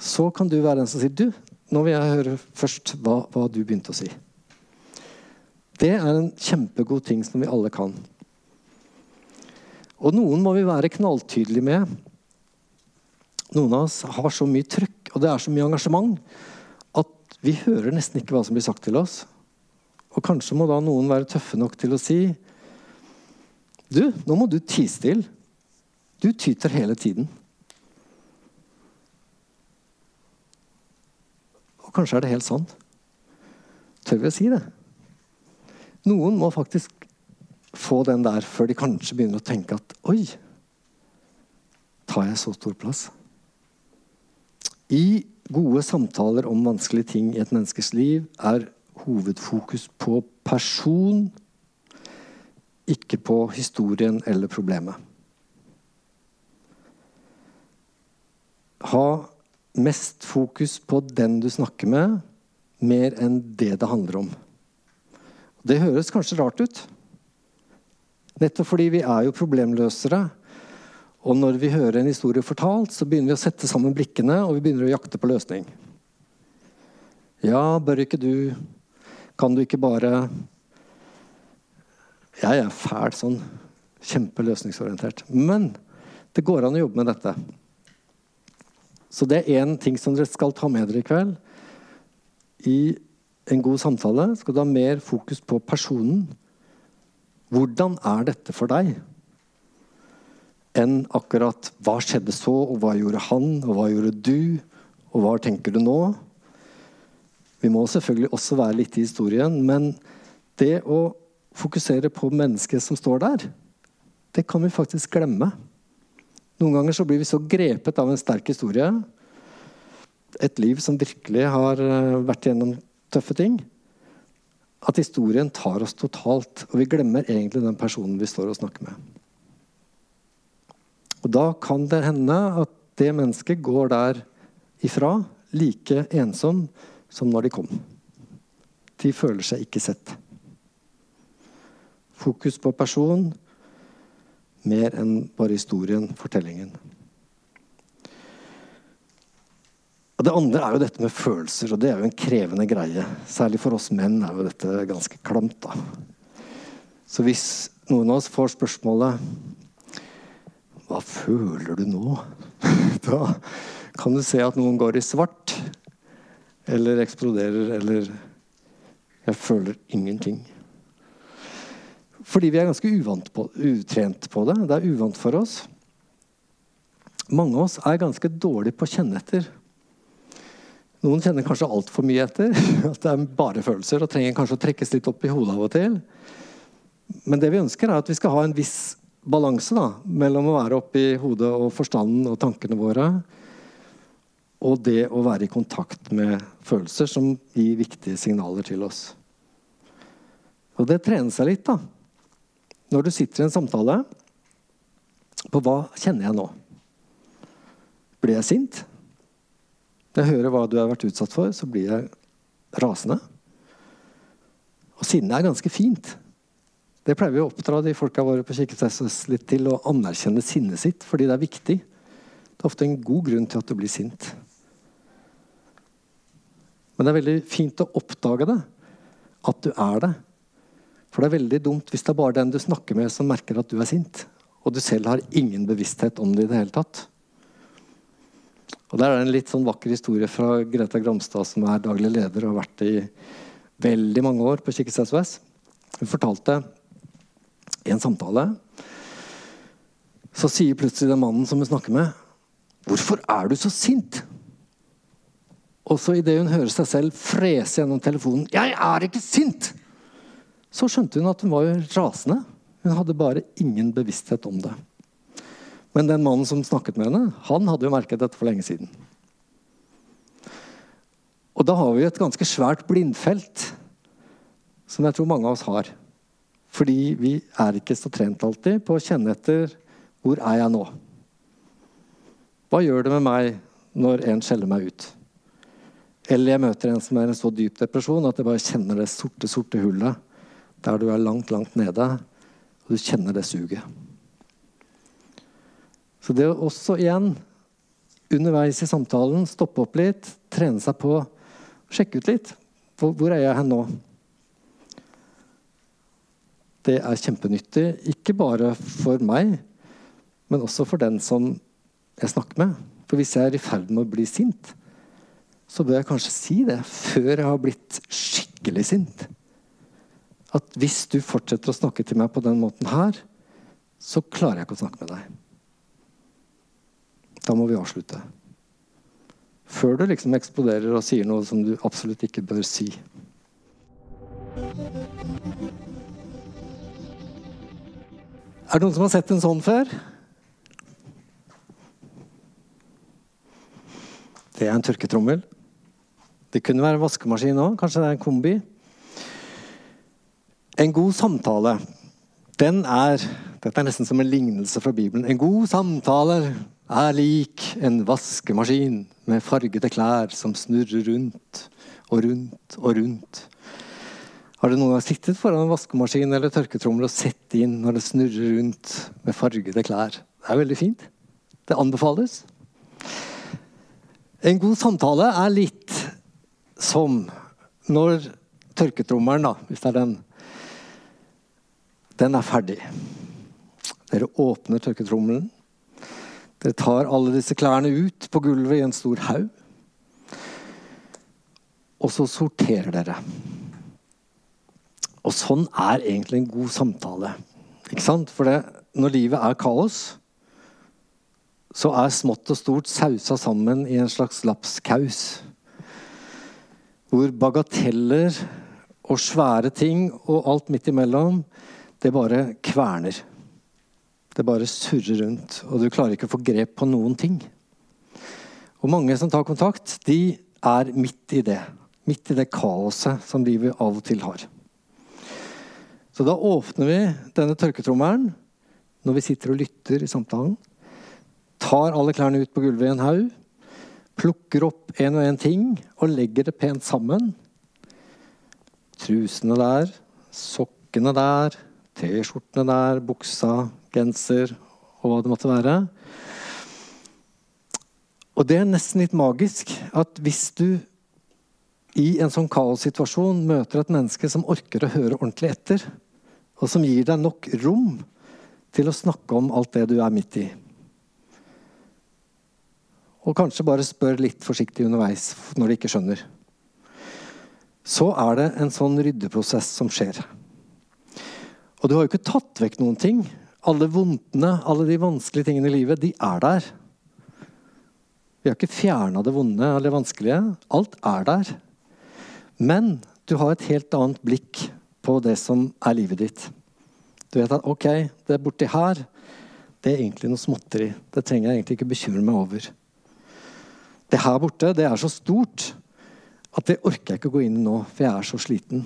Så kan du være den som sier Du, nå vil jeg høre først hva, hva du begynte å si. Det er en kjempegod ting som vi alle kan. Og noen må vi være knalltydelige med. Noen av oss har så mye trykk og det er så mye engasjement at vi hører nesten ikke hva som blir sagt til oss. Og kanskje må da noen være tøffe nok til å si Du, nå må du tie stille. Du tyter hele tiden. Og kanskje er det helt sant. Tør vi å si det? Noen må faktisk få den der før de kanskje begynner å tenke at Oi, tar jeg så stor plass? I gode samtaler om vanskelige ting i et menneskes liv er hovedfokus på person, ikke på historien eller problemet. Ha mest fokus på den du snakker med, mer enn det det handler om. Det høres kanskje rart ut. Nettopp fordi vi er jo problemløsere. Og når vi hører en historie fortalt, så begynner vi å sette sammen blikkene og vi begynner å jakte på løsning. Ja, bør ikke du Kan du ikke bare Jeg er fæl sånn. Kjempeløsningsorientert. Men det går an å jobbe med dette. Så det er én ting som dere skal ta med dere i kveld. I en god samtale skal du ha mer fokus på personen. Hvordan er dette for deg? Enn akkurat 'hva skjedde så', og 'hva gjorde han', og 'hva gjorde du', og 'hva tenker du nå'? Vi må selvfølgelig også være litt i historien, men det å fokusere på mennesket som står der, det kan vi faktisk glemme. Noen ganger så blir vi så grepet av en sterk historie, et liv som virkelig har eh, vært gjennom tøffe ting. At historien tar oss totalt, og vi glemmer egentlig den personen vi står og snakker med. Og Da kan det hende at det mennesket går der ifra like ensom som når de kom. De føler seg ikke sett. Fokus på person mer enn bare historien, fortellingen. Og Det andre er jo dette med følelser, og det er jo en krevende greie. Særlig for oss menn er jo dette ganske klamt. da. Så hvis noen av oss får spørsmålet Hva føler du nå? Da kan du se at noen går i svart. Eller eksploderer, eller Jeg føler ingenting. Fordi vi er ganske uvant på, utrent på det. Det er uvant for oss. Mange av oss er ganske dårlige på å kjenne etter noen kjenner kanskje altfor mye etter. At det er bare følelser og trenger kanskje å trekkes litt opp i hodet av og til. Men det vi ønsker, er at vi skal ha en viss balanse da, mellom å være oppi hodet og forstanden og tankene våre, og det å være i kontakt med følelser som gir viktige signaler til oss. Og det trener seg litt, da. Når du sitter i en samtale på hva kjenner jeg nå? Blir jeg sint? Når jeg hører hva du har vært utsatt for, så blir jeg rasende. Og sinne er ganske fint. Det pleier vi å oppdra de folka våre på Kirketestes litt til, å anerkjenne sinnet sitt, fordi det er viktig. Det er ofte en god grunn til at du blir sint. Men det er veldig fint å oppdage det. At du er det. For det er veldig dumt hvis det er bare den du snakker med, som merker at du er sint. Og du selv har ingen bevissthet om det i det hele tatt. Og Der er det en litt sånn vakker historie fra Greta Gramstad, som er daglig leder og har vært i veldig mange år på Kikkes SOS. Hun fortalte i en samtale Så sier plutselig den mannen som hun snakker med, 'Hvorfor er du så sint?' Og så idet hun hører seg selv frese gjennom telefonen 'Jeg er ikke sint!' Så skjønte hun at hun var rasende. Hun hadde bare ingen bevissthet om det. Men den mannen som snakket med henne, han hadde jo merket dette for lenge siden. Og da har vi et ganske svært blindfelt, som jeg tror mange av oss har. Fordi vi er ikke så trent alltid på å kjenne etter hvor er jeg nå. Hva gjør det med meg når en skjeller meg ut? Eller jeg møter en som er i en så dyp depresjon at jeg bare kjenner det sorte, sorte hullet der du er langt, langt nede, og du kjenner det suget. Så det å også igjen underveis i samtalen stoppe opp litt, trene seg på, sjekke ut litt. Hvor er jeg hen nå? Det er kjempenyttig, ikke bare for meg, men også for den som jeg snakker med. For hvis jeg er i ferd med å bli sint, så bør jeg kanskje si det før jeg har blitt skikkelig sint at hvis du fortsetter å snakke til meg på den måten her, så klarer jeg ikke å snakke med deg. Da må vi avslutte. Før du liksom eksploderer og sier noe som du absolutt ikke bør si. Er det noen som har sett en sånn før? Det er en tørketrommel. Det kunne være en vaskemaskin òg. Kanskje det er en kombi. En god samtale, den er Dette er nesten som en lignelse fra Bibelen. En god samtale er lik en vaskemaskin med fargede klær som snurrer rundt og rundt og rundt. Har du noen gang sittet foran en vaskemaskin eller tørketrommel og sett inn når det snurrer rundt med fargede klær? Det er veldig fint. Det anbefales. En god samtale er litt som når tørketrommelen, hvis det er den, den er ferdig. Dere åpner tørketrommelen. Dere tar alle disse klærne ut på gulvet i en stor haug. Og så sorterer dere. Og sånn er egentlig en god samtale. Ikke sant? For det, når livet er kaos, så er smått og stort sausa sammen i en slags lapskaus. Hvor bagateller og svære ting og alt midt imellom det bare kverner. Det bare surrer rundt, og du klarer ikke å få grep på noen ting. Og mange som tar kontakt, de er midt i det. Midt i det kaoset som livet av og til har. Så da åpner vi denne tørketrommelen når vi sitter og lytter i samtalen. Tar alle klærne ut på gulvet i en haug. Plukker opp en og en ting og legger det pent sammen. Trusene der, sokkene der, T-skjortene der, buksa, genser og hva det måtte være. Og det er nesten litt magisk at hvis du i en sånn kaossituasjon møter et menneske som orker å høre ordentlig etter, og som gir deg nok rom til å snakke om alt det du er midt i. Og kanskje bare spør litt forsiktig underveis når de ikke skjønner. Så er det en sånn ryddeprosess som skjer. Og du har jo ikke tatt vekk noen ting. Alle vondtene, alle de vanskelige tingene i livet, de er der. Vi har ikke fjerna det vonde eller vanskelige. Alt er der. Men du har et helt annet blikk på det som er livet ditt. Du vet at ok, det borti her, det er egentlig noe småtteri. Det trenger jeg egentlig ikke bekymre meg over. Det her borte, det er så stort at det orker jeg ikke å gå inn i nå, for jeg er så sliten.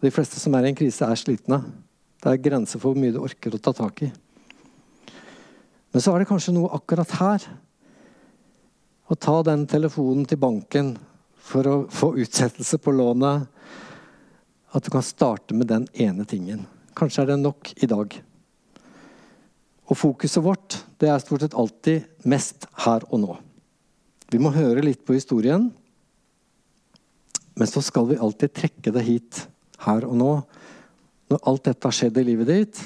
De fleste som er i en krise, er slitne. Det er grenser for hvor mye du orker å ta tak i. Men så er det kanskje noe akkurat her. Å ta den telefonen til banken for å få utsettelse på lånet. At du kan starte med den ene tingen. Kanskje er det nok i dag. Og fokuset vårt det er stort sett alltid mest her og nå. Vi må høre litt på historien. Men så skal vi alltid trekke det hit her og nå. Når alt dette har skjedd i livet ditt,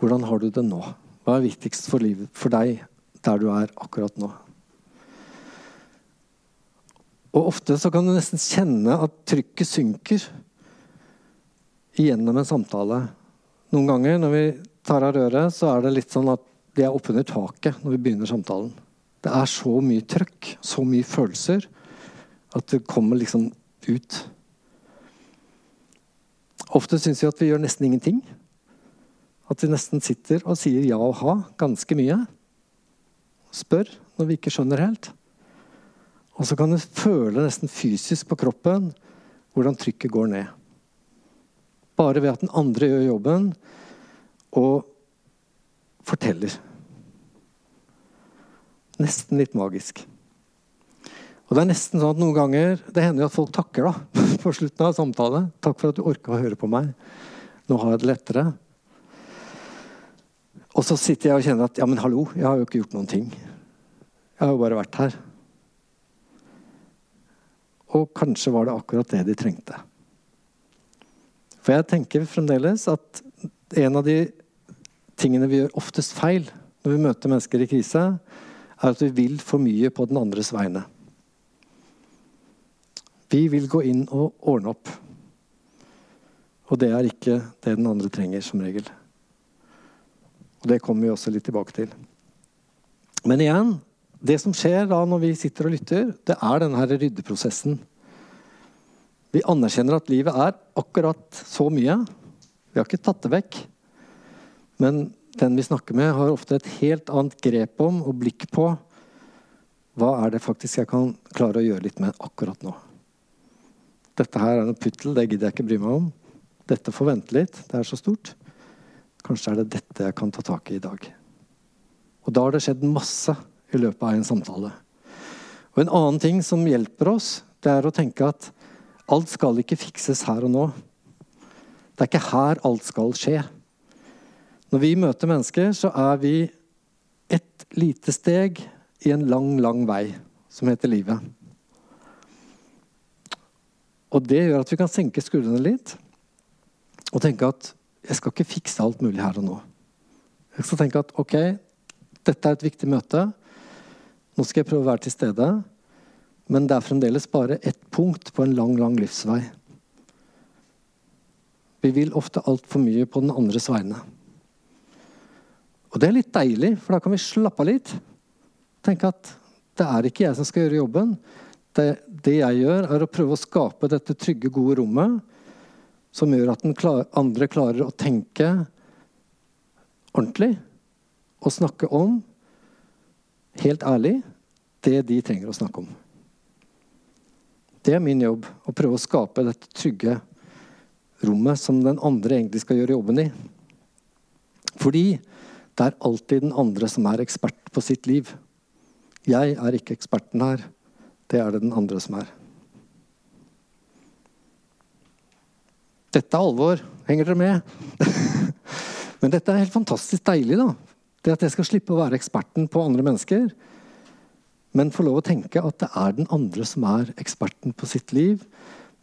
hvordan har du det nå? Hva er viktigst for, livet, for deg der du er akkurat nå? Og ofte så kan du nesten kjenne at trykket synker gjennom en samtale. Noen ganger når vi tar av røret, så er det litt sånn at det er oppunder taket når vi begynner samtalen. Det er så mye trøkk, så mye følelser, at det kommer liksom ut. Ofte syns vi at vi gjør nesten ingenting. At vi nesten sitter og sier ja og ha ganske mye. Spør når vi ikke skjønner helt. Og så kan du føle nesten fysisk på kroppen hvordan trykket går ned. Bare ved at den andre gjør jobben og forteller. Nesten litt magisk. Og det er nesten sånn at Noen ganger det hender jo at folk takker da, på slutten av samtale. 'Takk for at du orka å høre på meg. Nå har jeg det lettere.' Og så sitter jeg og kjenner at ja, men hallo, jeg har jo ikke gjort noen ting. Jeg har jo bare vært her. Og kanskje var det akkurat det de trengte. For jeg tenker fremdeles at en av de tingene vi gjør oftest feil når vi møter mennesker i krise, er at vi vil for mye på den andres vegne. Vi vil gå inn og ordne opp. Og det er ikke det den andre trenger, som regel. Og Det kommer vi også litt tilbake til. Men igjen, det som skjer da når vi sitter og lytter, det er denne her ryddeprosessen. Vi anerkjenner at livet er akkurat så mye. Vi har ikke tatt det vekk. Men den vi snakker med, har ofte et helt annet grep om og blikk på hva er det faktisk jeg kan klare å gjøre litt med akkurat nå. Dette her er noe puttel, det gidder jeg ikke bry meg om. Dette får vente litt, det er så stort. Kanskje er det dette jeg kan ta tak i i dag. Og da har det skjedd masse i løpet av en samtale. Og En annen ting som hjelper oss, det er å tenke at alt skal ikke fikses her og nå. Det er ikke her alt skal skje. Når vi møter mennesker, så er vi et lite steg i en lang, lang vei som heter livet. Og det gjør at vi kan senke skuldrene litt og tenke at jeg skal ikke fikse alt mulig her og nå. Jeg skal tenke at ok, dette er et viktig møte. Nå skal jeg prøve å være til stede. Men det er fremdeles bare ett punkt på en lang, lang livsvei. Vi vil ofte altfor mye på den andres vegne. Og det er litt deilig, for da kan vi slappe av litt. Tenke at det er ikke jeg som skal gjøre jobben. Det, det jeg gjør, er å prøve å skape dette trygge, gode rommet som gjør at klar, andre klarer å tenke ordentlig og snakke om, helt ærlig, det de trenger å snakke om. Det er min jobb, å prøve å skape dette trygge rommet som den andre egentlig skal gjøre jobben i. Fordi det er alltid den andre som er ekspert på sitt liv. Jeg er ikke eksperten her. Det er det den andre som er. Dette er alvor. Henger dere med? Men dette er helt fantastisk deilig. da. Det At jeg skal slippe å være eksperten på andre mennesker, men få lov å tenke at det er den andre som er eksperten på sitt liv.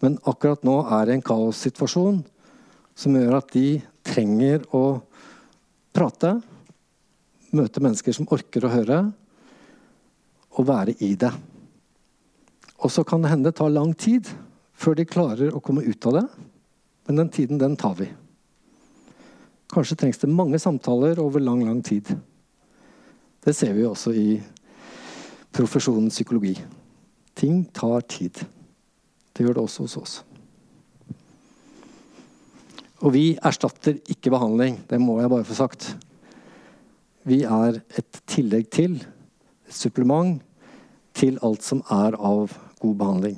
Men akkurat nå er det en kaossituasjon som gjør at de trenger å prate. Møte mennesker som orker å høre, og være i det. Og så kan det hende det tar lang tid før de klarer å komme ut av det. Men den tiden, den tar vi. Kanskje trengs det mange samtaler over lang, lang tid. Det ser vi også i profesjonen psykologi. Ting tar tid. Det gjør det også hos oss. Og vi erstatter ikke behandling. Det må jeg bare få sagt. Vi er et tillegg til, et supplement, til alt som er av god behandling.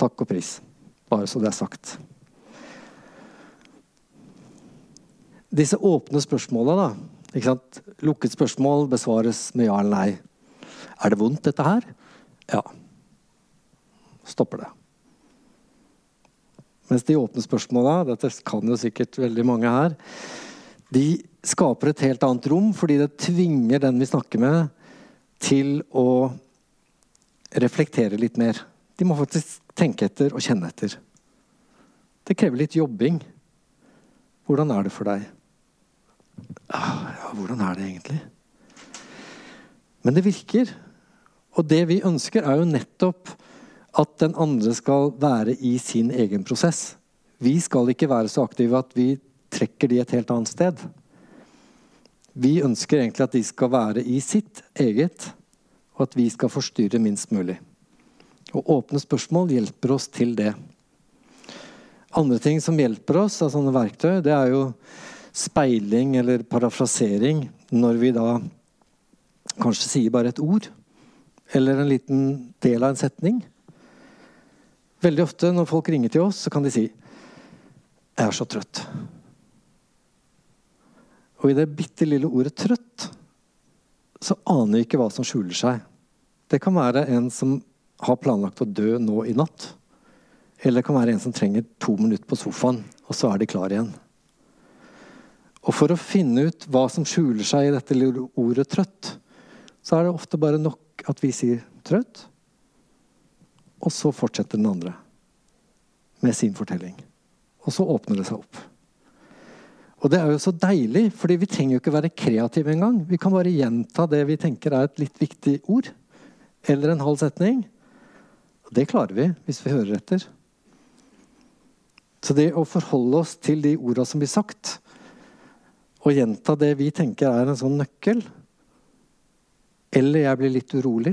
Takk og pris. Bare så det er sagt. disse åpne spørsmåla, da. Lukket spørsmål besvares med ja eller nei. Er det vondt, dette her? Ja. Stopper det. Mens de åpne spørsmåla, dette kan jo sikkert veldig mange her, de skaper et helt annet rom fordi det tvinger den vi snakker med, til å reflektere litt mer. De må faktisk tenke etter og kjenne etter. Det krever litt jobbing. Hvordan er det for deg? Ah, ja, hvordan er det egentlig? Men det virker. Og det vi ønsker, er jo nettopp at den andre skal være i sin egen prosess. Vi skal ikke være så aktive at vi trekker de et helt annet sted. Vi ønsker egentlig at de skal være i sitt eget, og at vi skal forstyrre minst mulig. Og åpne spørsmål hjelper oss til det. Andre ting som hjelper oss av sånne verktøy, det er jo speiling eller parafrasering når vi da kanskje sier bare et ord eller en liten del av en setning. Veldig ofte når folk ringer til oss, så kan de si 'Jeg er så trøtt'. Og i det bitte lille ordet 'trøtt' så aner vi ikke hva som skjuler seg. Det kan være en som har planlagt å dø nå i natt. Eller det kan være en som trenger to minutter på sofaen, og så er de klar igjen. Og for å finne ut hva som skjuler seg i dette ordet 'trøtt', så er det ofte bare nok at vi sier 'trøtt', og så fortsetter den andre med sin fortelling. Og så åpner det seg opp. Og det er jo så deilig, fordi vi trenger jo ikke være kreative engang. Vi kan bare gjenta det vi tenker er et litt viktig ord. Eller en halv setning. Det klarer vi hvis vi hører etter. Så det å forholde oss til de orda som blir sagt, og gjenta det vi tenker er en sånn nøkkel Eller jeg blir litt urolig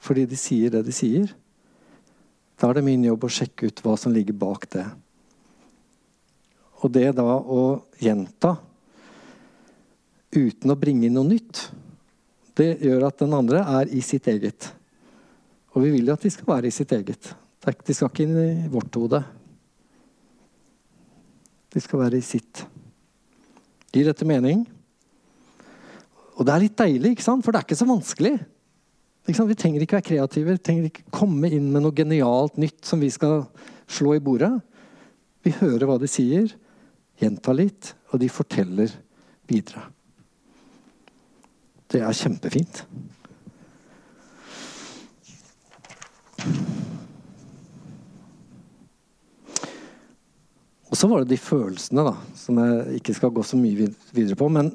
fordi de sier det de sier. Da er det min jobb å sjekke ut hva som ligger bak det. Og det da å gjenta uten å bringe inn noe nytt, det gjør at den andre er i sitt eget. Og vi vil jo at de skal være i sitt eget. De skal ikke inn i vårt hode. De skal være i sitt. Gir dette mening? Og det er litt deilig, ikke sant? for det er ikke så vanskelig. Ikke vi trenger ikke være kreative, vi trenger ikke komme inn med noe genialt nytt som vi skal slå i bordet. Vi hører hva de sier, gjenta litt, og de forteller videre. Det er kjempefint. Og så var det de følelsene, da, som jeg ikke skal gå så mye videre på. Men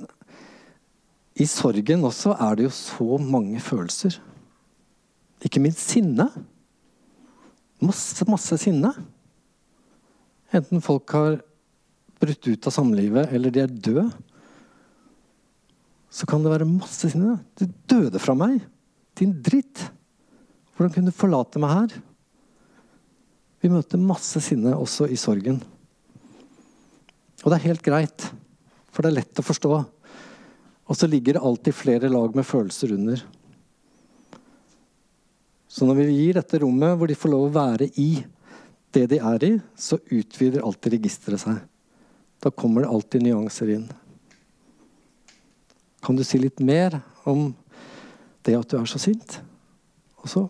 i sorgen også er det jo så mange følelser. Ikke minst sinne. Masse, masse sinne. Enten folk har brutt ut av samlivet, eller de er døde, så kan det være masse sinne. Du døde fra meg, din dritt. Hvordan kunne du forlate meg her? Vi møter masse sinne også i sorgen. Og det er helt greit, for det er lett å forstå. Og så ligger det alltid flere lag med følelser under. Så når vi gir dette rommet hvor de får lov å være i det de er i, så utvider alltid registeret seg. Da kommer det alltid nyanser inn. Kan du si litt mer om det at du er så sint? Og så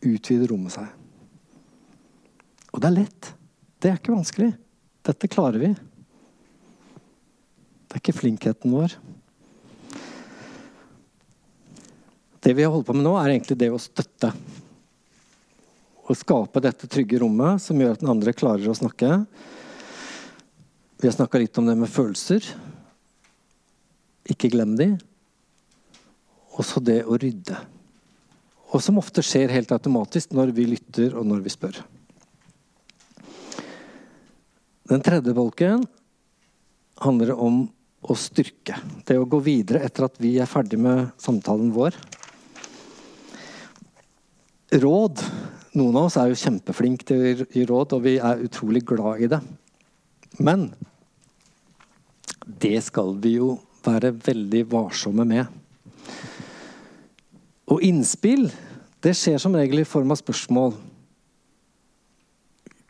utvider rommet seg. Og det er lett. Det er ikke vanskelig. Dette klarer vi. Det er ikke flinkheten vår. Det vi har holdt på med nå, er egentlig det å støtte. Å skape dette trygge rommet som gjør at den andre klarer å snakke. Vi har snakka litt om det med følelser. Ikke glem de. Og så det å rydde. Og som ofte skjer helt automatisk når vi lytter og når vi spør. Den tredje bolken handler om å styrke. Det å gå videre etter at vi er ferdig med samtalen vår. Råd. Noen av oss er jo kjempeflinke til å gi råd, og vi er utrolig glad i det. Men det skal vi jo være veldig varsomme med. Og innspill det skjer som regel i form av spørsmål.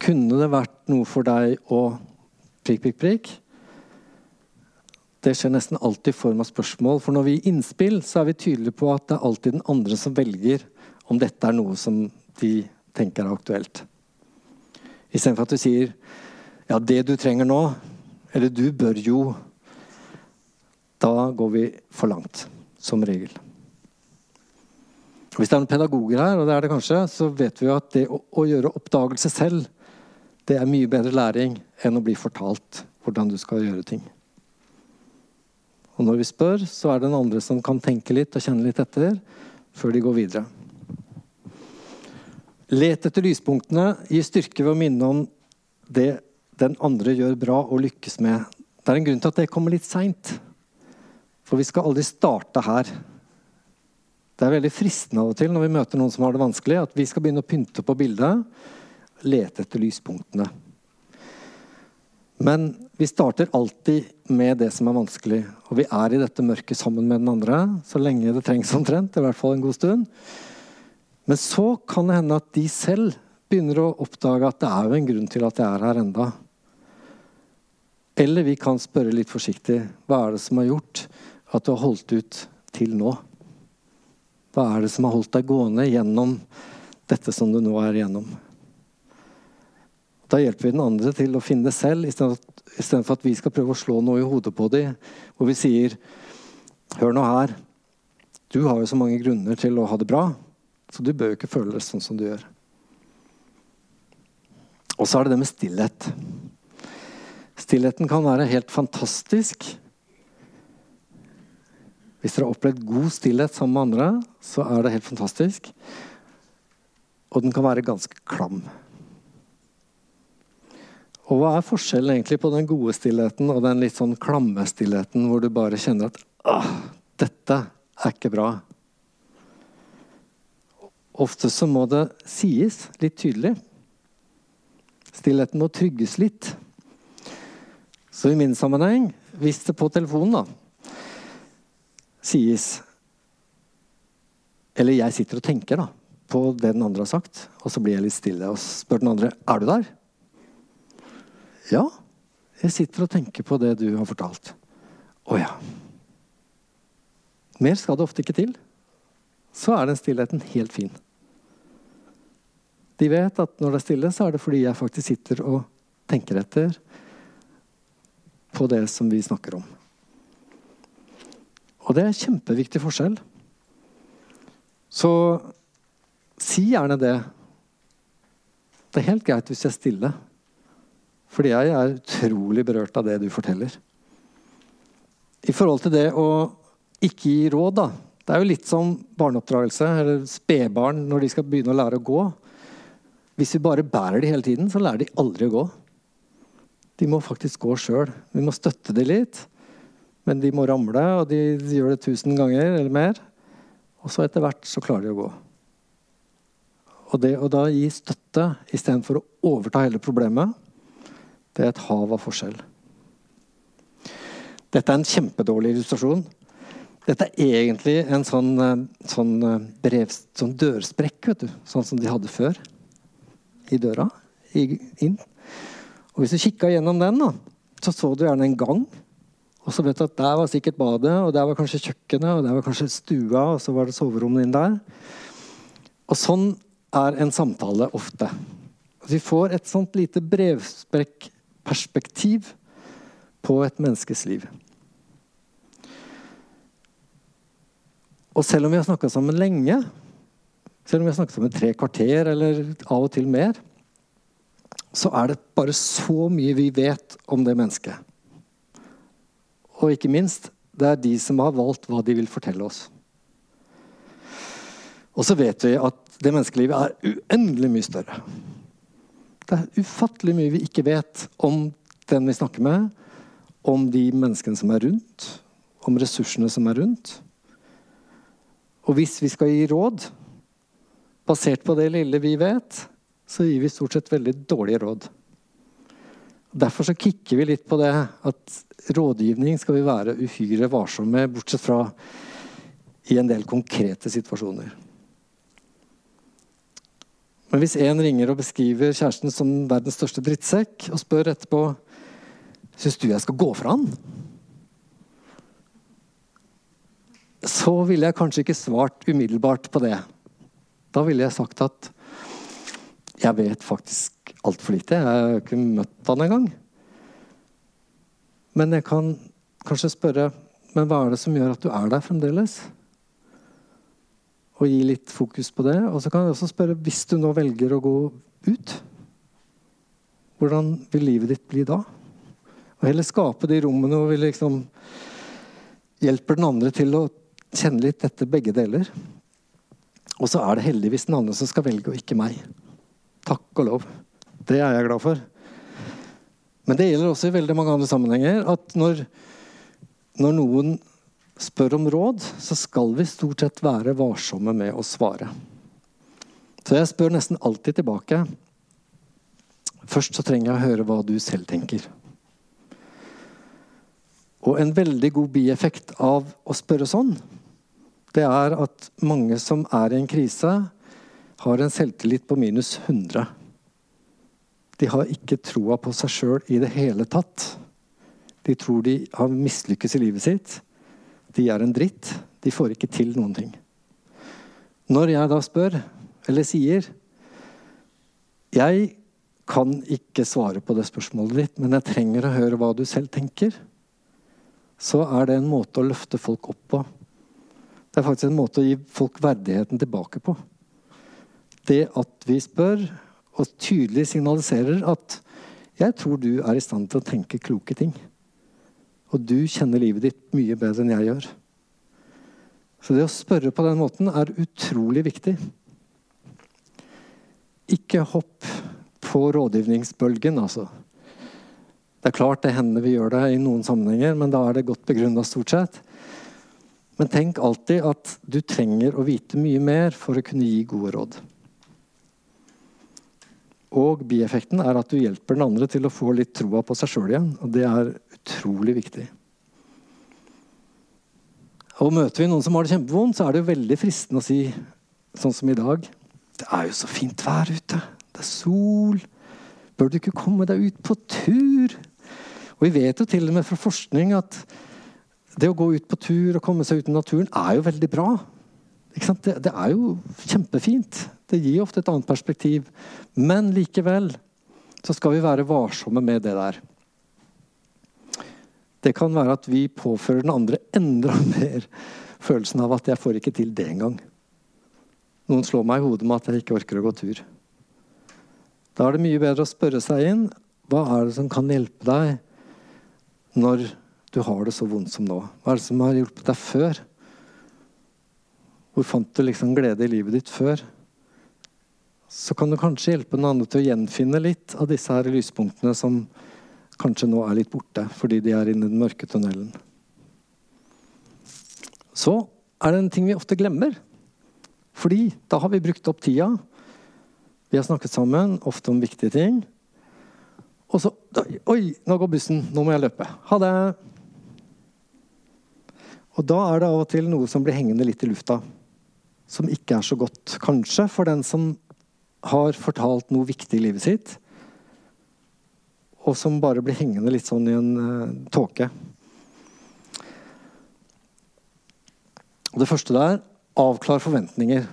Kunne det vært noe for deg å prikk, prikk, prikk? Det skjer nesten alltid i form av spørsmål. For når vi gir innspill, så er vi tydelige på at det er alltid den andre som velger om dette er noe som de tenker er aktuelt. Istedenfor at du sier ja, det du trenger nå, eller du bør jo da går vi for langt, som regel. Hvis det er noen pedagoger her, og det er det kanskje, så vet vi jo at det å, å gjøre oppdagelse selv, det er mye bedre læring enn å bli fortalt hvordan du skal gjøre ting. Og når vi spør, så er det den andre som kan tenke litt og kjenne litt etter før de går videre. Let etter lyspunktene. Gi styrke ved å minne om det den andre gjør bra og lykkes med. Det er en grunn til at det kommer litt seint. For vi skal aldri starte her. Det er veldig fristende av og til når vi møter noen som har det vanskelig, at vi skal begynne å pynte på bildet, lete etter lyspunktene. Men vi starter alltid med det som er vanskelig. Og vi er i dette mørket sammen med den andre så lenge det trengs omtrent. i hvert fall en god stund. Men så kan det hende at de selv begynner å oppdage at det er jo en grunn til at jeg er her enda. Eller vi kan spørre litt forsiktig hva er det som har gjort at du har holdt ut til nå? Hva er det som har holdt deg gående gjennom dette som du nå er igjennom? Da hjelper vi den andre til å finne det selv, istedenfor at vi skal prøve å slå noe i hodet på dem, hvor vi sier Hør nå her. Du har jo så mange grunner til å ha det bra, så du bør jo ikke føle det sånn som du gjør. Og så er det det med stillhet. Stillheten kan være helt fantastisk hvis dere har opplevd god stillhet sammen med andre, så er det helt fantastisk. Og den kan være ganske klam. Og hva er forskjellen egentlig på den gode stillheten og den litt sånn klamme stillheten hvor du bare kjenner at Åh, dette er ikke bra. Ofte så må det sies litt tydelig. Stillheten må trygges litt. Så i min sammenheng, hvis det på telefonen da, sies Eller jeg sitter og tenker da, på det den andre har sagt, og så blir jeg litt stille og spør den andre er du der. Ja, jeg sitter og tenker på det du har fortalt. Å ja. Mer skal det ofte ikke til. Så er den stillheten helt fin. De vet at når det er stille, så er det fordi jeg faktisk sitter og tenker etter på det som vi snakker om. Og det er en kjempeviktig forskjell. Så si gjerne det. Det er helt greit hvis jeg er stille. Fordi jeg er utrolig berørt av det du forteller. I forhold til det å ikke gi råd, da. Det er jo litt som barneoppdragelse, eller spedbarn når de skal begynne å lære å gå. Hvis vi bare bærer de hele tiden, så lærer de aldri å gå. De må faktisk gå sjøl. Vi må støtte de litt. Men de må ramle, og de gjør det tusen ganger eller mer. Og så etter hvert så klarer de å gå. Og det å da gi støtte istedenfor å overta hele problemet, det er et hav av forskjell. Dette er en kjempedårlig illustrasjon. Dette er egentlig en sånn, eh, sånn, eh, brev, sånn dørsprekk. Sånn som de hadde før. I døra. inn. Og hvis du kikka gjennom den, da, så så du gjerne en gang og så vet du at Der var sikkert badet, og der var kanskje kjøkkenet, og der var kanskje stua, og så var det soverommet inn der. Og sånn er en samtale ofte. Vi får et sånt lite brevsprekkperspektiv på et menneskes liv. Og selv om vi har snakka sammen lenge, selv om vi har snakket sammen tre kvarter eller av og til mer, så er det bare så mye vi vet om det mennesket. Og ikke minst, det er de som har valgt hva de vil fortelle oss. Og så vet vi at det menneskelivet er uendelig mye større. Det er ufattelig mye vi ikke vet om den vi snakker med, om de menneskene som er rundt, om ressursene som er rundt. Og hvis vi skal gi råd basert på det lille vi vet, så gir vi stort sett veldig dårlige råd. Derfor så kikker vi litt på det at rådgivning skal vi være uhyre varsomme med, bortsett fra i en del konkrete situasjoner. Men hvis en ringer og beskriver kjæresten som verdens største drittsekk, og spør etterpå syns du jeg skal gå fra han, så ville jeg kanskje ikke svart umiddelbart på det. Da ville jeg sagt at jeg vet faktisk altfor lite. Jeg har ikke møtt han engang. Men jeg kan kanskje spørre men hva er det som gjør at du er der fremdeles? og gi litt fokus på det. Og så kan jeg også spørre hvis du nå velger å gå ut, hvordan vil livet ditt bli da? Og heller skape de rommene hvor vi liksom hjelper den andre til å kjenne litt etter begge deler. Og så er det heldigvis den andre som skal velge, og ikke meg. Takk og lov. Det er jeg glad for. Men det gjelder også i veldig mange andre sammenhenger at når, når noen spør om råd, så skal vi stort sett være varsomme med å svare. Så jeg spør nesten alltid tilbake. Først så trenger jeg å høre hva du selv tenker. Og en veldig god bieffekt av å spørre sånn, det er at mange som er i en krise, har en selvtillit på minus 100. De har ikke troa på seg sjøl i det hele tatt. De tror de har mislykkes i livet sitt. De er en dritt. De får ikke til noen ting. Når jeg da spør, eller sier Jeg kan ikke svare på det spørsmålet ditt, men jeg trenger å høre hva du selv tenker. Så er det en måte å løfte folk opp på. Det er faktisk en måte å gi folk verdigheten tilbake på. Det at vi spør og tydelig signaliserer at 'jeg tror du er i stand til å tenke kloke ting'. Og du kjenner livet ditt mye bedre enn jeg gjør. Så det å spørre på den måten er utrolig viktig. Ikke hopp på rådgivningsbølgen, altså. Det er klart det hender vi gjør det i noen sammenhenger, men da er det godt begrunna stort sett. Men tenk alltid at du trenger å vite mye mer for å kunne gi gode råd. Og bieffekten er at du hjelper den andre til å få litt troa på seg sjøl igjen. Og det er utrolig viktig. Og Møter vi noen som har det kjempevondt, så er det jo veldig fristende å si sånn som i dag Det er jo så fint vær ute. Det er sol. Bør du ikke komme deg ut på tur? Og vi vet jo til og med fra forskning at det å gå ut på tur og komme seg ut i naturen er jo veldig bra. Det, det, er jo kjempefint. Det gir ofte et annet perspektiv. Men likevel så skal vi være varsomme med det der. Det kan være at vi påfører den andre enda mer følelsen av at jeg får ikke til det engang. Noen slår meg i hodet med at jeg ikke orker å gå tur. Da er det mye bedre å spørre seg inn hva er det som kan hjelpe deg når du har det så vondt som nå. Hva er det som har hjulpet deg før? Hvor fant du liksom glede i livet ditt før? Så kan du kanskje hjelpe den andre til å gjenfinne litt av disse her lyspunktene som kanskje nå er litt borte fordi de er inne i den mørke tunnelen. Så er det en ting vi ofte glemmer. Fordi da har vi brukt opp tida. Vi har snakket sammen, ofte om viktige ting. Og så Oi, nå går bussen. Nå må jeg løpe. Ha det. Og da er det av og til noe som blir hengende litt i lufta. Som ikke er så godt. Kanskje for den som har fortalt noe viktig i livet sitt, og som bare blir hengende litt sånn i en uh, tåke. Det første der avklar forventninger.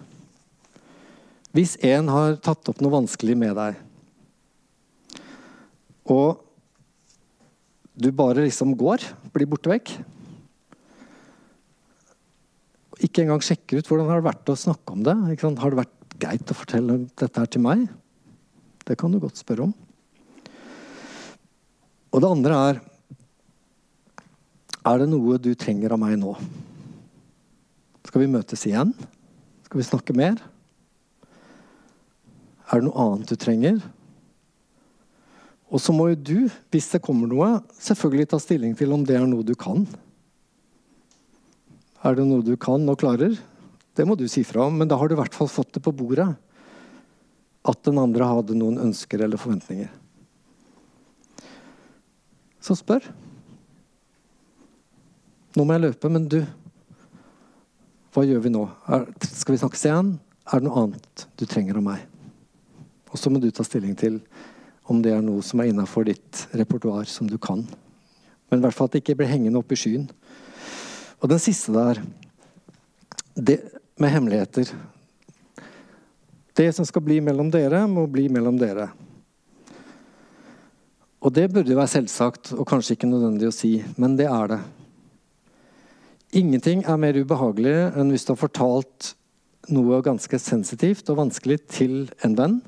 Hvis en har tatt opp noe vanskelig med deg, og du bare liksom går, blir borte vekk ikke engang sjekker ut hvordan det har vært å snakke om det. Har det vært greit å fortelle dette her til meg? Det kan du godt spørre om. Og det andre er Er det noe du trenger av meg nå? Skal vi møtes igjen? Skal vi snakke mer? Er det noe annet du trenger? Og så må jo du, hvis det kommer noe, selvfølgelig ta stilling til om det er noe du kan. Er det noe du kan og klarer? Det må du si fra om, men da har du i hvert fall fått det på bordet. At den andre hadde noen ønsker eller forventninger. Så spør. Nå må jeg løpe, men du Hva gjør vi nå? Er, skal vi snakkes igjen? Er det noe annet du trenger av meg? Og så må du ta stilling til om det er noe som er innafor ditt repertoar, som du kan. Men i hvert fall at det ikke blir hengende oppe i skyen. Og den siste der, det med hemmeligheter Det som skal bli mellom dere, må bli mellom dere. Og det burde være selvsagt og kanskje ikke nødvendig å si, men det er det. Ingenting er mer ubehagelig enn hvis du har fortalt noe ganske sensitivt og vanskelig til en venn.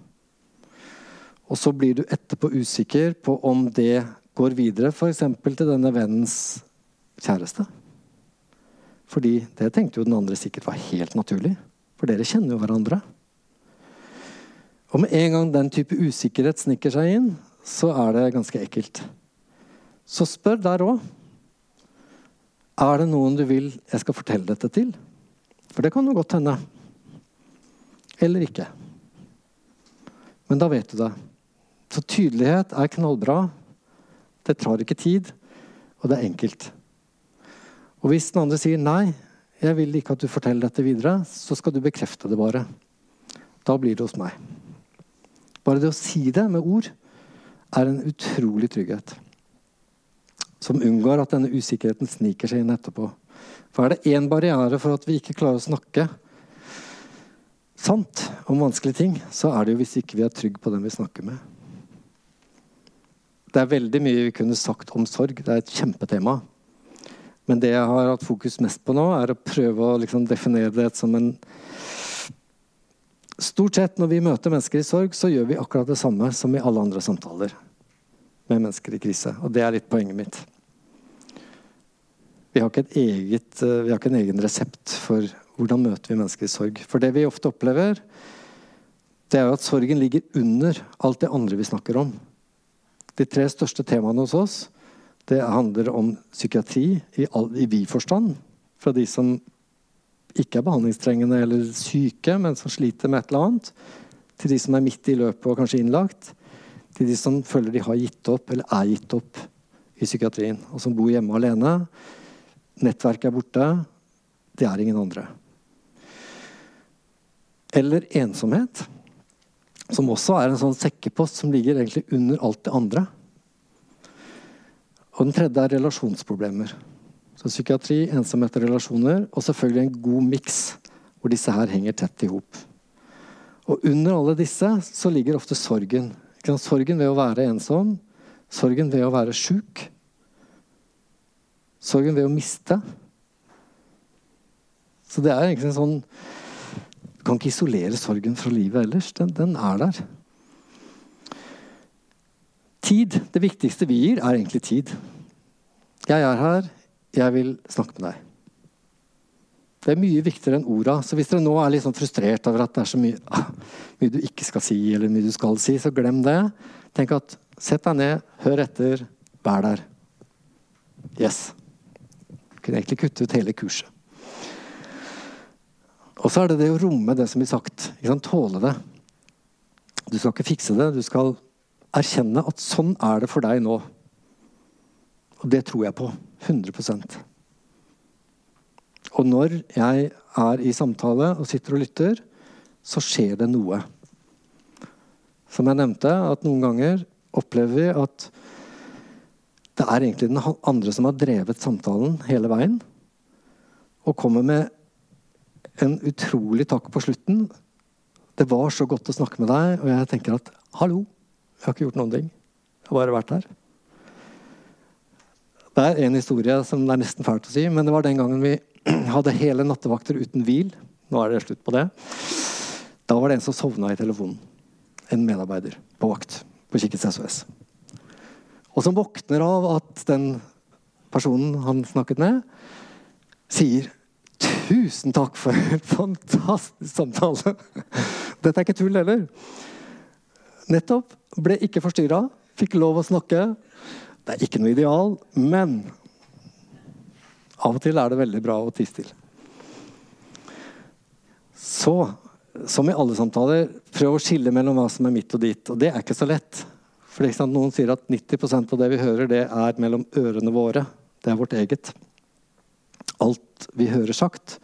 Og så blir du etterpå usikker på om det går videre f.eks. til denne vennens kjæreste. Fordi det tenkte jo den andre sikkert var helt naturlig. For dere kjenner jo hverandre. Og med en gang den type usikkerhet sniker seg inn, så er det ganske ekkelt. Så spør der òg. Er det noen du vil jeg skal fortelle dette til? For det kan jo godt hende. Eller ikke. Men da vet du det. Så tydelighet er knallbra. Det tar ikke tid, og det er enkelt. Og hvis den andre sier nei, jeg vil ikke at du forteller dette videre, så skal du bekrefte det bare. Da blir det hos meg. Bare det å si det med ord er en utrolig trygghet. Som unngår at denne usikkerheten sniker seg inn etterpå. For er det én barriere for at vi ikke klarer å snakke sant om vanskelige ting, så er det jo hvis ikke vi er trygge på den vi snakker med. Det er veldig mye vi kunne sagt om sorg. Det er et kjempetema. Men det jeg har hatt fokus mest på nå, er å prøve å liksom definere det som en Stort sett når vi møter mennesker i sorg, så gjør vi akkurat det samme som i alle andre samtaler med mennesker i krise. Og det er litt poenget mitt. Vi har ikke, eget, eh, vi har ikke en egen resept for hvordan møter vi mennesker i sorg. For det vi ofte opplever, det er jo at sorgen ligger under alt det andre vi snakker om. De tre største temaene hos oss det handler om psykiatri i, i vid forstand. Fra de som ikke er behandlingstrengende eller syke, men som sliter med et eller annet. Til de som er midt i løpet og kanskje innlagt. Til de som føler de har gitt opp eller er gitt opp i psykiatrien. Og som bor hjemme alene. Nettverket er borte. Det er ingen andre. Eller ensomhet. Som også er en sånn sekkepost som ligger egentlig under alt det andre. Og den tredje er relasjonsproblemer. Så psykiatri, ensomhet og relasjoner, og selvfølgelig en god miks hvor disse her henger tett i hop. Og under alle disse så ligger ofte sorgen. Sorgen ved å være ensom, sorgen ved å være sjuk, sorgen ved å miste. Så det er egentlig en sånn Du kan ikke isolere sorgen fra livet ellers. Den, den er der. Tid. Det viktigste vi gir, er egentlig tid. Jeg er her, jeg vil snakke med deg. Det er mye viktigere enn orda. Så hvis dere nå er litt sånn frustrert over at det er så mye, ah, mye, du ikke skal si, eller mye du skal si, så glem det. Tenk at Sett deg ned, hør etter, vær der. Yes. Du kunne egentlig kutte ut hele kurset. Og så er det det å romme det som blir sagt. Tåle det. Du skal ikke fikse det. Du skal erkjenne at sånn er det for deg nå. Og det tror jeg på. 100% Og når jeg er i samtale og sitter og lytter, så skjer det noe. Som jeg nevnte, at noen ganger opplever vi at det er egentlig den andre som har drevet samtalen hele veien. Og kommer med en utrolig takk på slutten. Det var så godt å snakke med deg, og jeg tenker at hallo, jeg har ikke gjort noen ting. Jeg har bare vært her. Det er en historie som det er nesten fælt å si, men det var den gangen vi hadde hele nattevakter uten hvil. Nå er det slutt på det. Da var det en som sovna i telefonen. En medarbeider på vakt på Kikkets SOS. Og som våkner av at den personen han snakket med, sier 'Tusen takk for en fantastisk samtale'. Dette er ikke tull heller. Nettopp. Ble ikke forstyrra. Fikk lov å snakke. Det er ikke noe ideal, men av og til er det veldig bra å tie stille. Så, som i alle samtaler, prøv å skille mellom hva som er mitt og ditt. Og det er ikke så lett. For Noen sier at 90% av det vi hører, det er mellom ørene våre. Det er vårt eget. Alt vi hører sagt,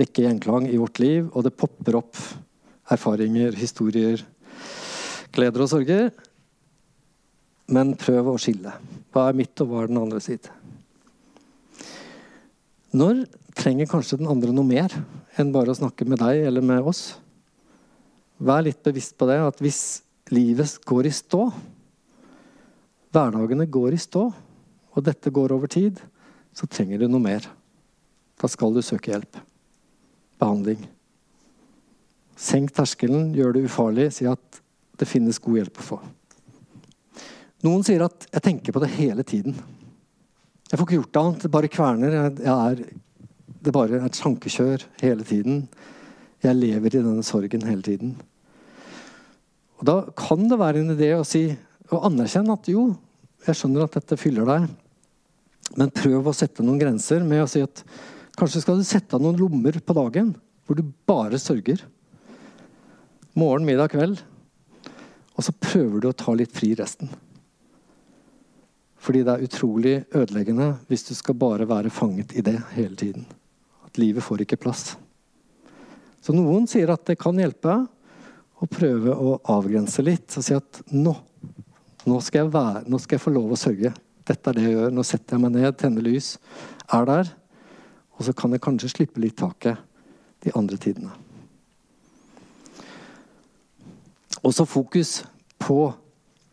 vekker gjenklang i vårt liv, og det popper opp erfaringer, historier, gleder og sorger. Men prøv å skille. Hva er mitt, og hva er den andre sitt? Når trenger kanskje den andre noe mer enn bare å snakke med deg eller med oss? Vær litt bevisst på det, at hvis livet går i stå, hverdagene går i stå, og dette går over tid, så trenger du noe mer. Da skal du søke hjelp. Behandling. Senk terskelen, gjør det ufarlig. Si at det finnes god hjelp å få. Noen sier at 'jeg tenker på det hele tiden'. Jeg får ikke gjort annet. Det bare kverner. Er, det er bare et tankekjør hele tiden. Jeg lever i denne sorgen hele tiden. Og Da kan det være en idé å si å anerkjenne at jo, jeg skjønner at dette fyller deg, men prøv å sette noen grenser med å si at kanskje skal du sette av noen lommer på dagen hvor du bare sørger. Morgen, middag, kveld. Og så prøver du å ta litt fri resten. Fordi det er utrolig ødeleggende hvis du skal bare være fanget i det hele tiden. At livet får ikke plass. Så noen sier at det kan hjelpe å prøve å avgrense litt og si at nå, nå, skal, være, nå skal jeg få lov å sørge. Dette er det jeg gjør. Nå setter jeg meg ned, tenner lys, er der. Og så kan jeg kanskje slippe litt taket de andre tidene. Også fokus på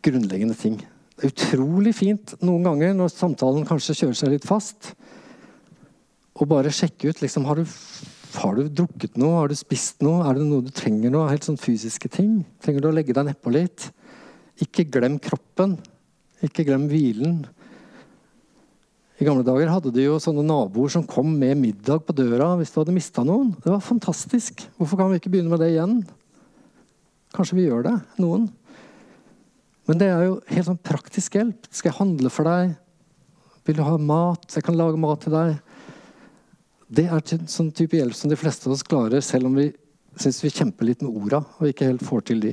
grunnleggende ting. Det er utrolig fint noen ganger når samtalen kanskje kjører seg litt fast, å bare sjekke ut liksom, har, du, har du drukket noe, har du spist noe, er det noe du trenger noe? Helt sånn fysiske ting. Trenger du å legge deg nedpå litt? Ikke glem kroppen. Ikke glem hvilen. I gamle dager hadde de jo sånne naboer som kom med middag på døra hvis du hadde mista noen. Det var fantastisk. Hvorfor kan vi ikke begynne med det igjen? Kanskje vi gjør det, noen. Men det er jo helt sånn praktisk hjelp. Skal jeg handle for deg? Vil du ha mat? Jeg kan lage mat til deg. Det er en sånn type hjelp som de fleste av oss klarer, selv om vi syns vi kjemper litt med orda og ikke helt får til de.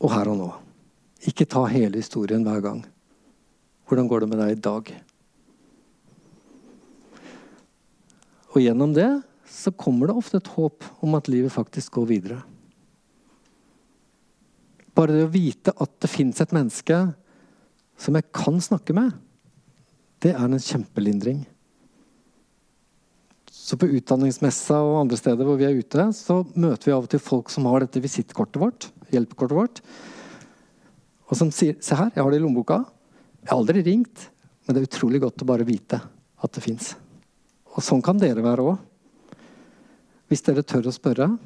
Og her og nå. Ikke ta hele historien hver gang. Hvordan går det med deg i dag? Og gjennom det så kommer det ofte et håp om at livet faktisk går videre. Bare det å vite at det fins et menneske som jeg kan snakke med, det er en kjempelindring. Så på utdanningsmessa og andre steder hvor vi er ute, så møter vi av og til folk som har dette visittkortet vårt, hjelpekortet vårt, og som sier 'Se her, jeg har det i lommeboka'. Jeg har aldri ringt, men det er utrolig godt å bare vite at det fins. Og sånn kan dere være òg. Hvis dere tør å spørre,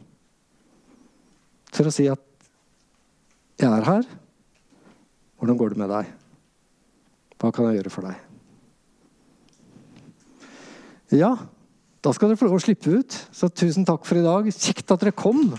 tør å si at 'Jeg er her. Hvordan går det med deg? Hva kan jeg gjøre for deg?' Ja, da skal dere få lov å slippe ut. Så tusen takk for i dag. Kjekt at dere kom.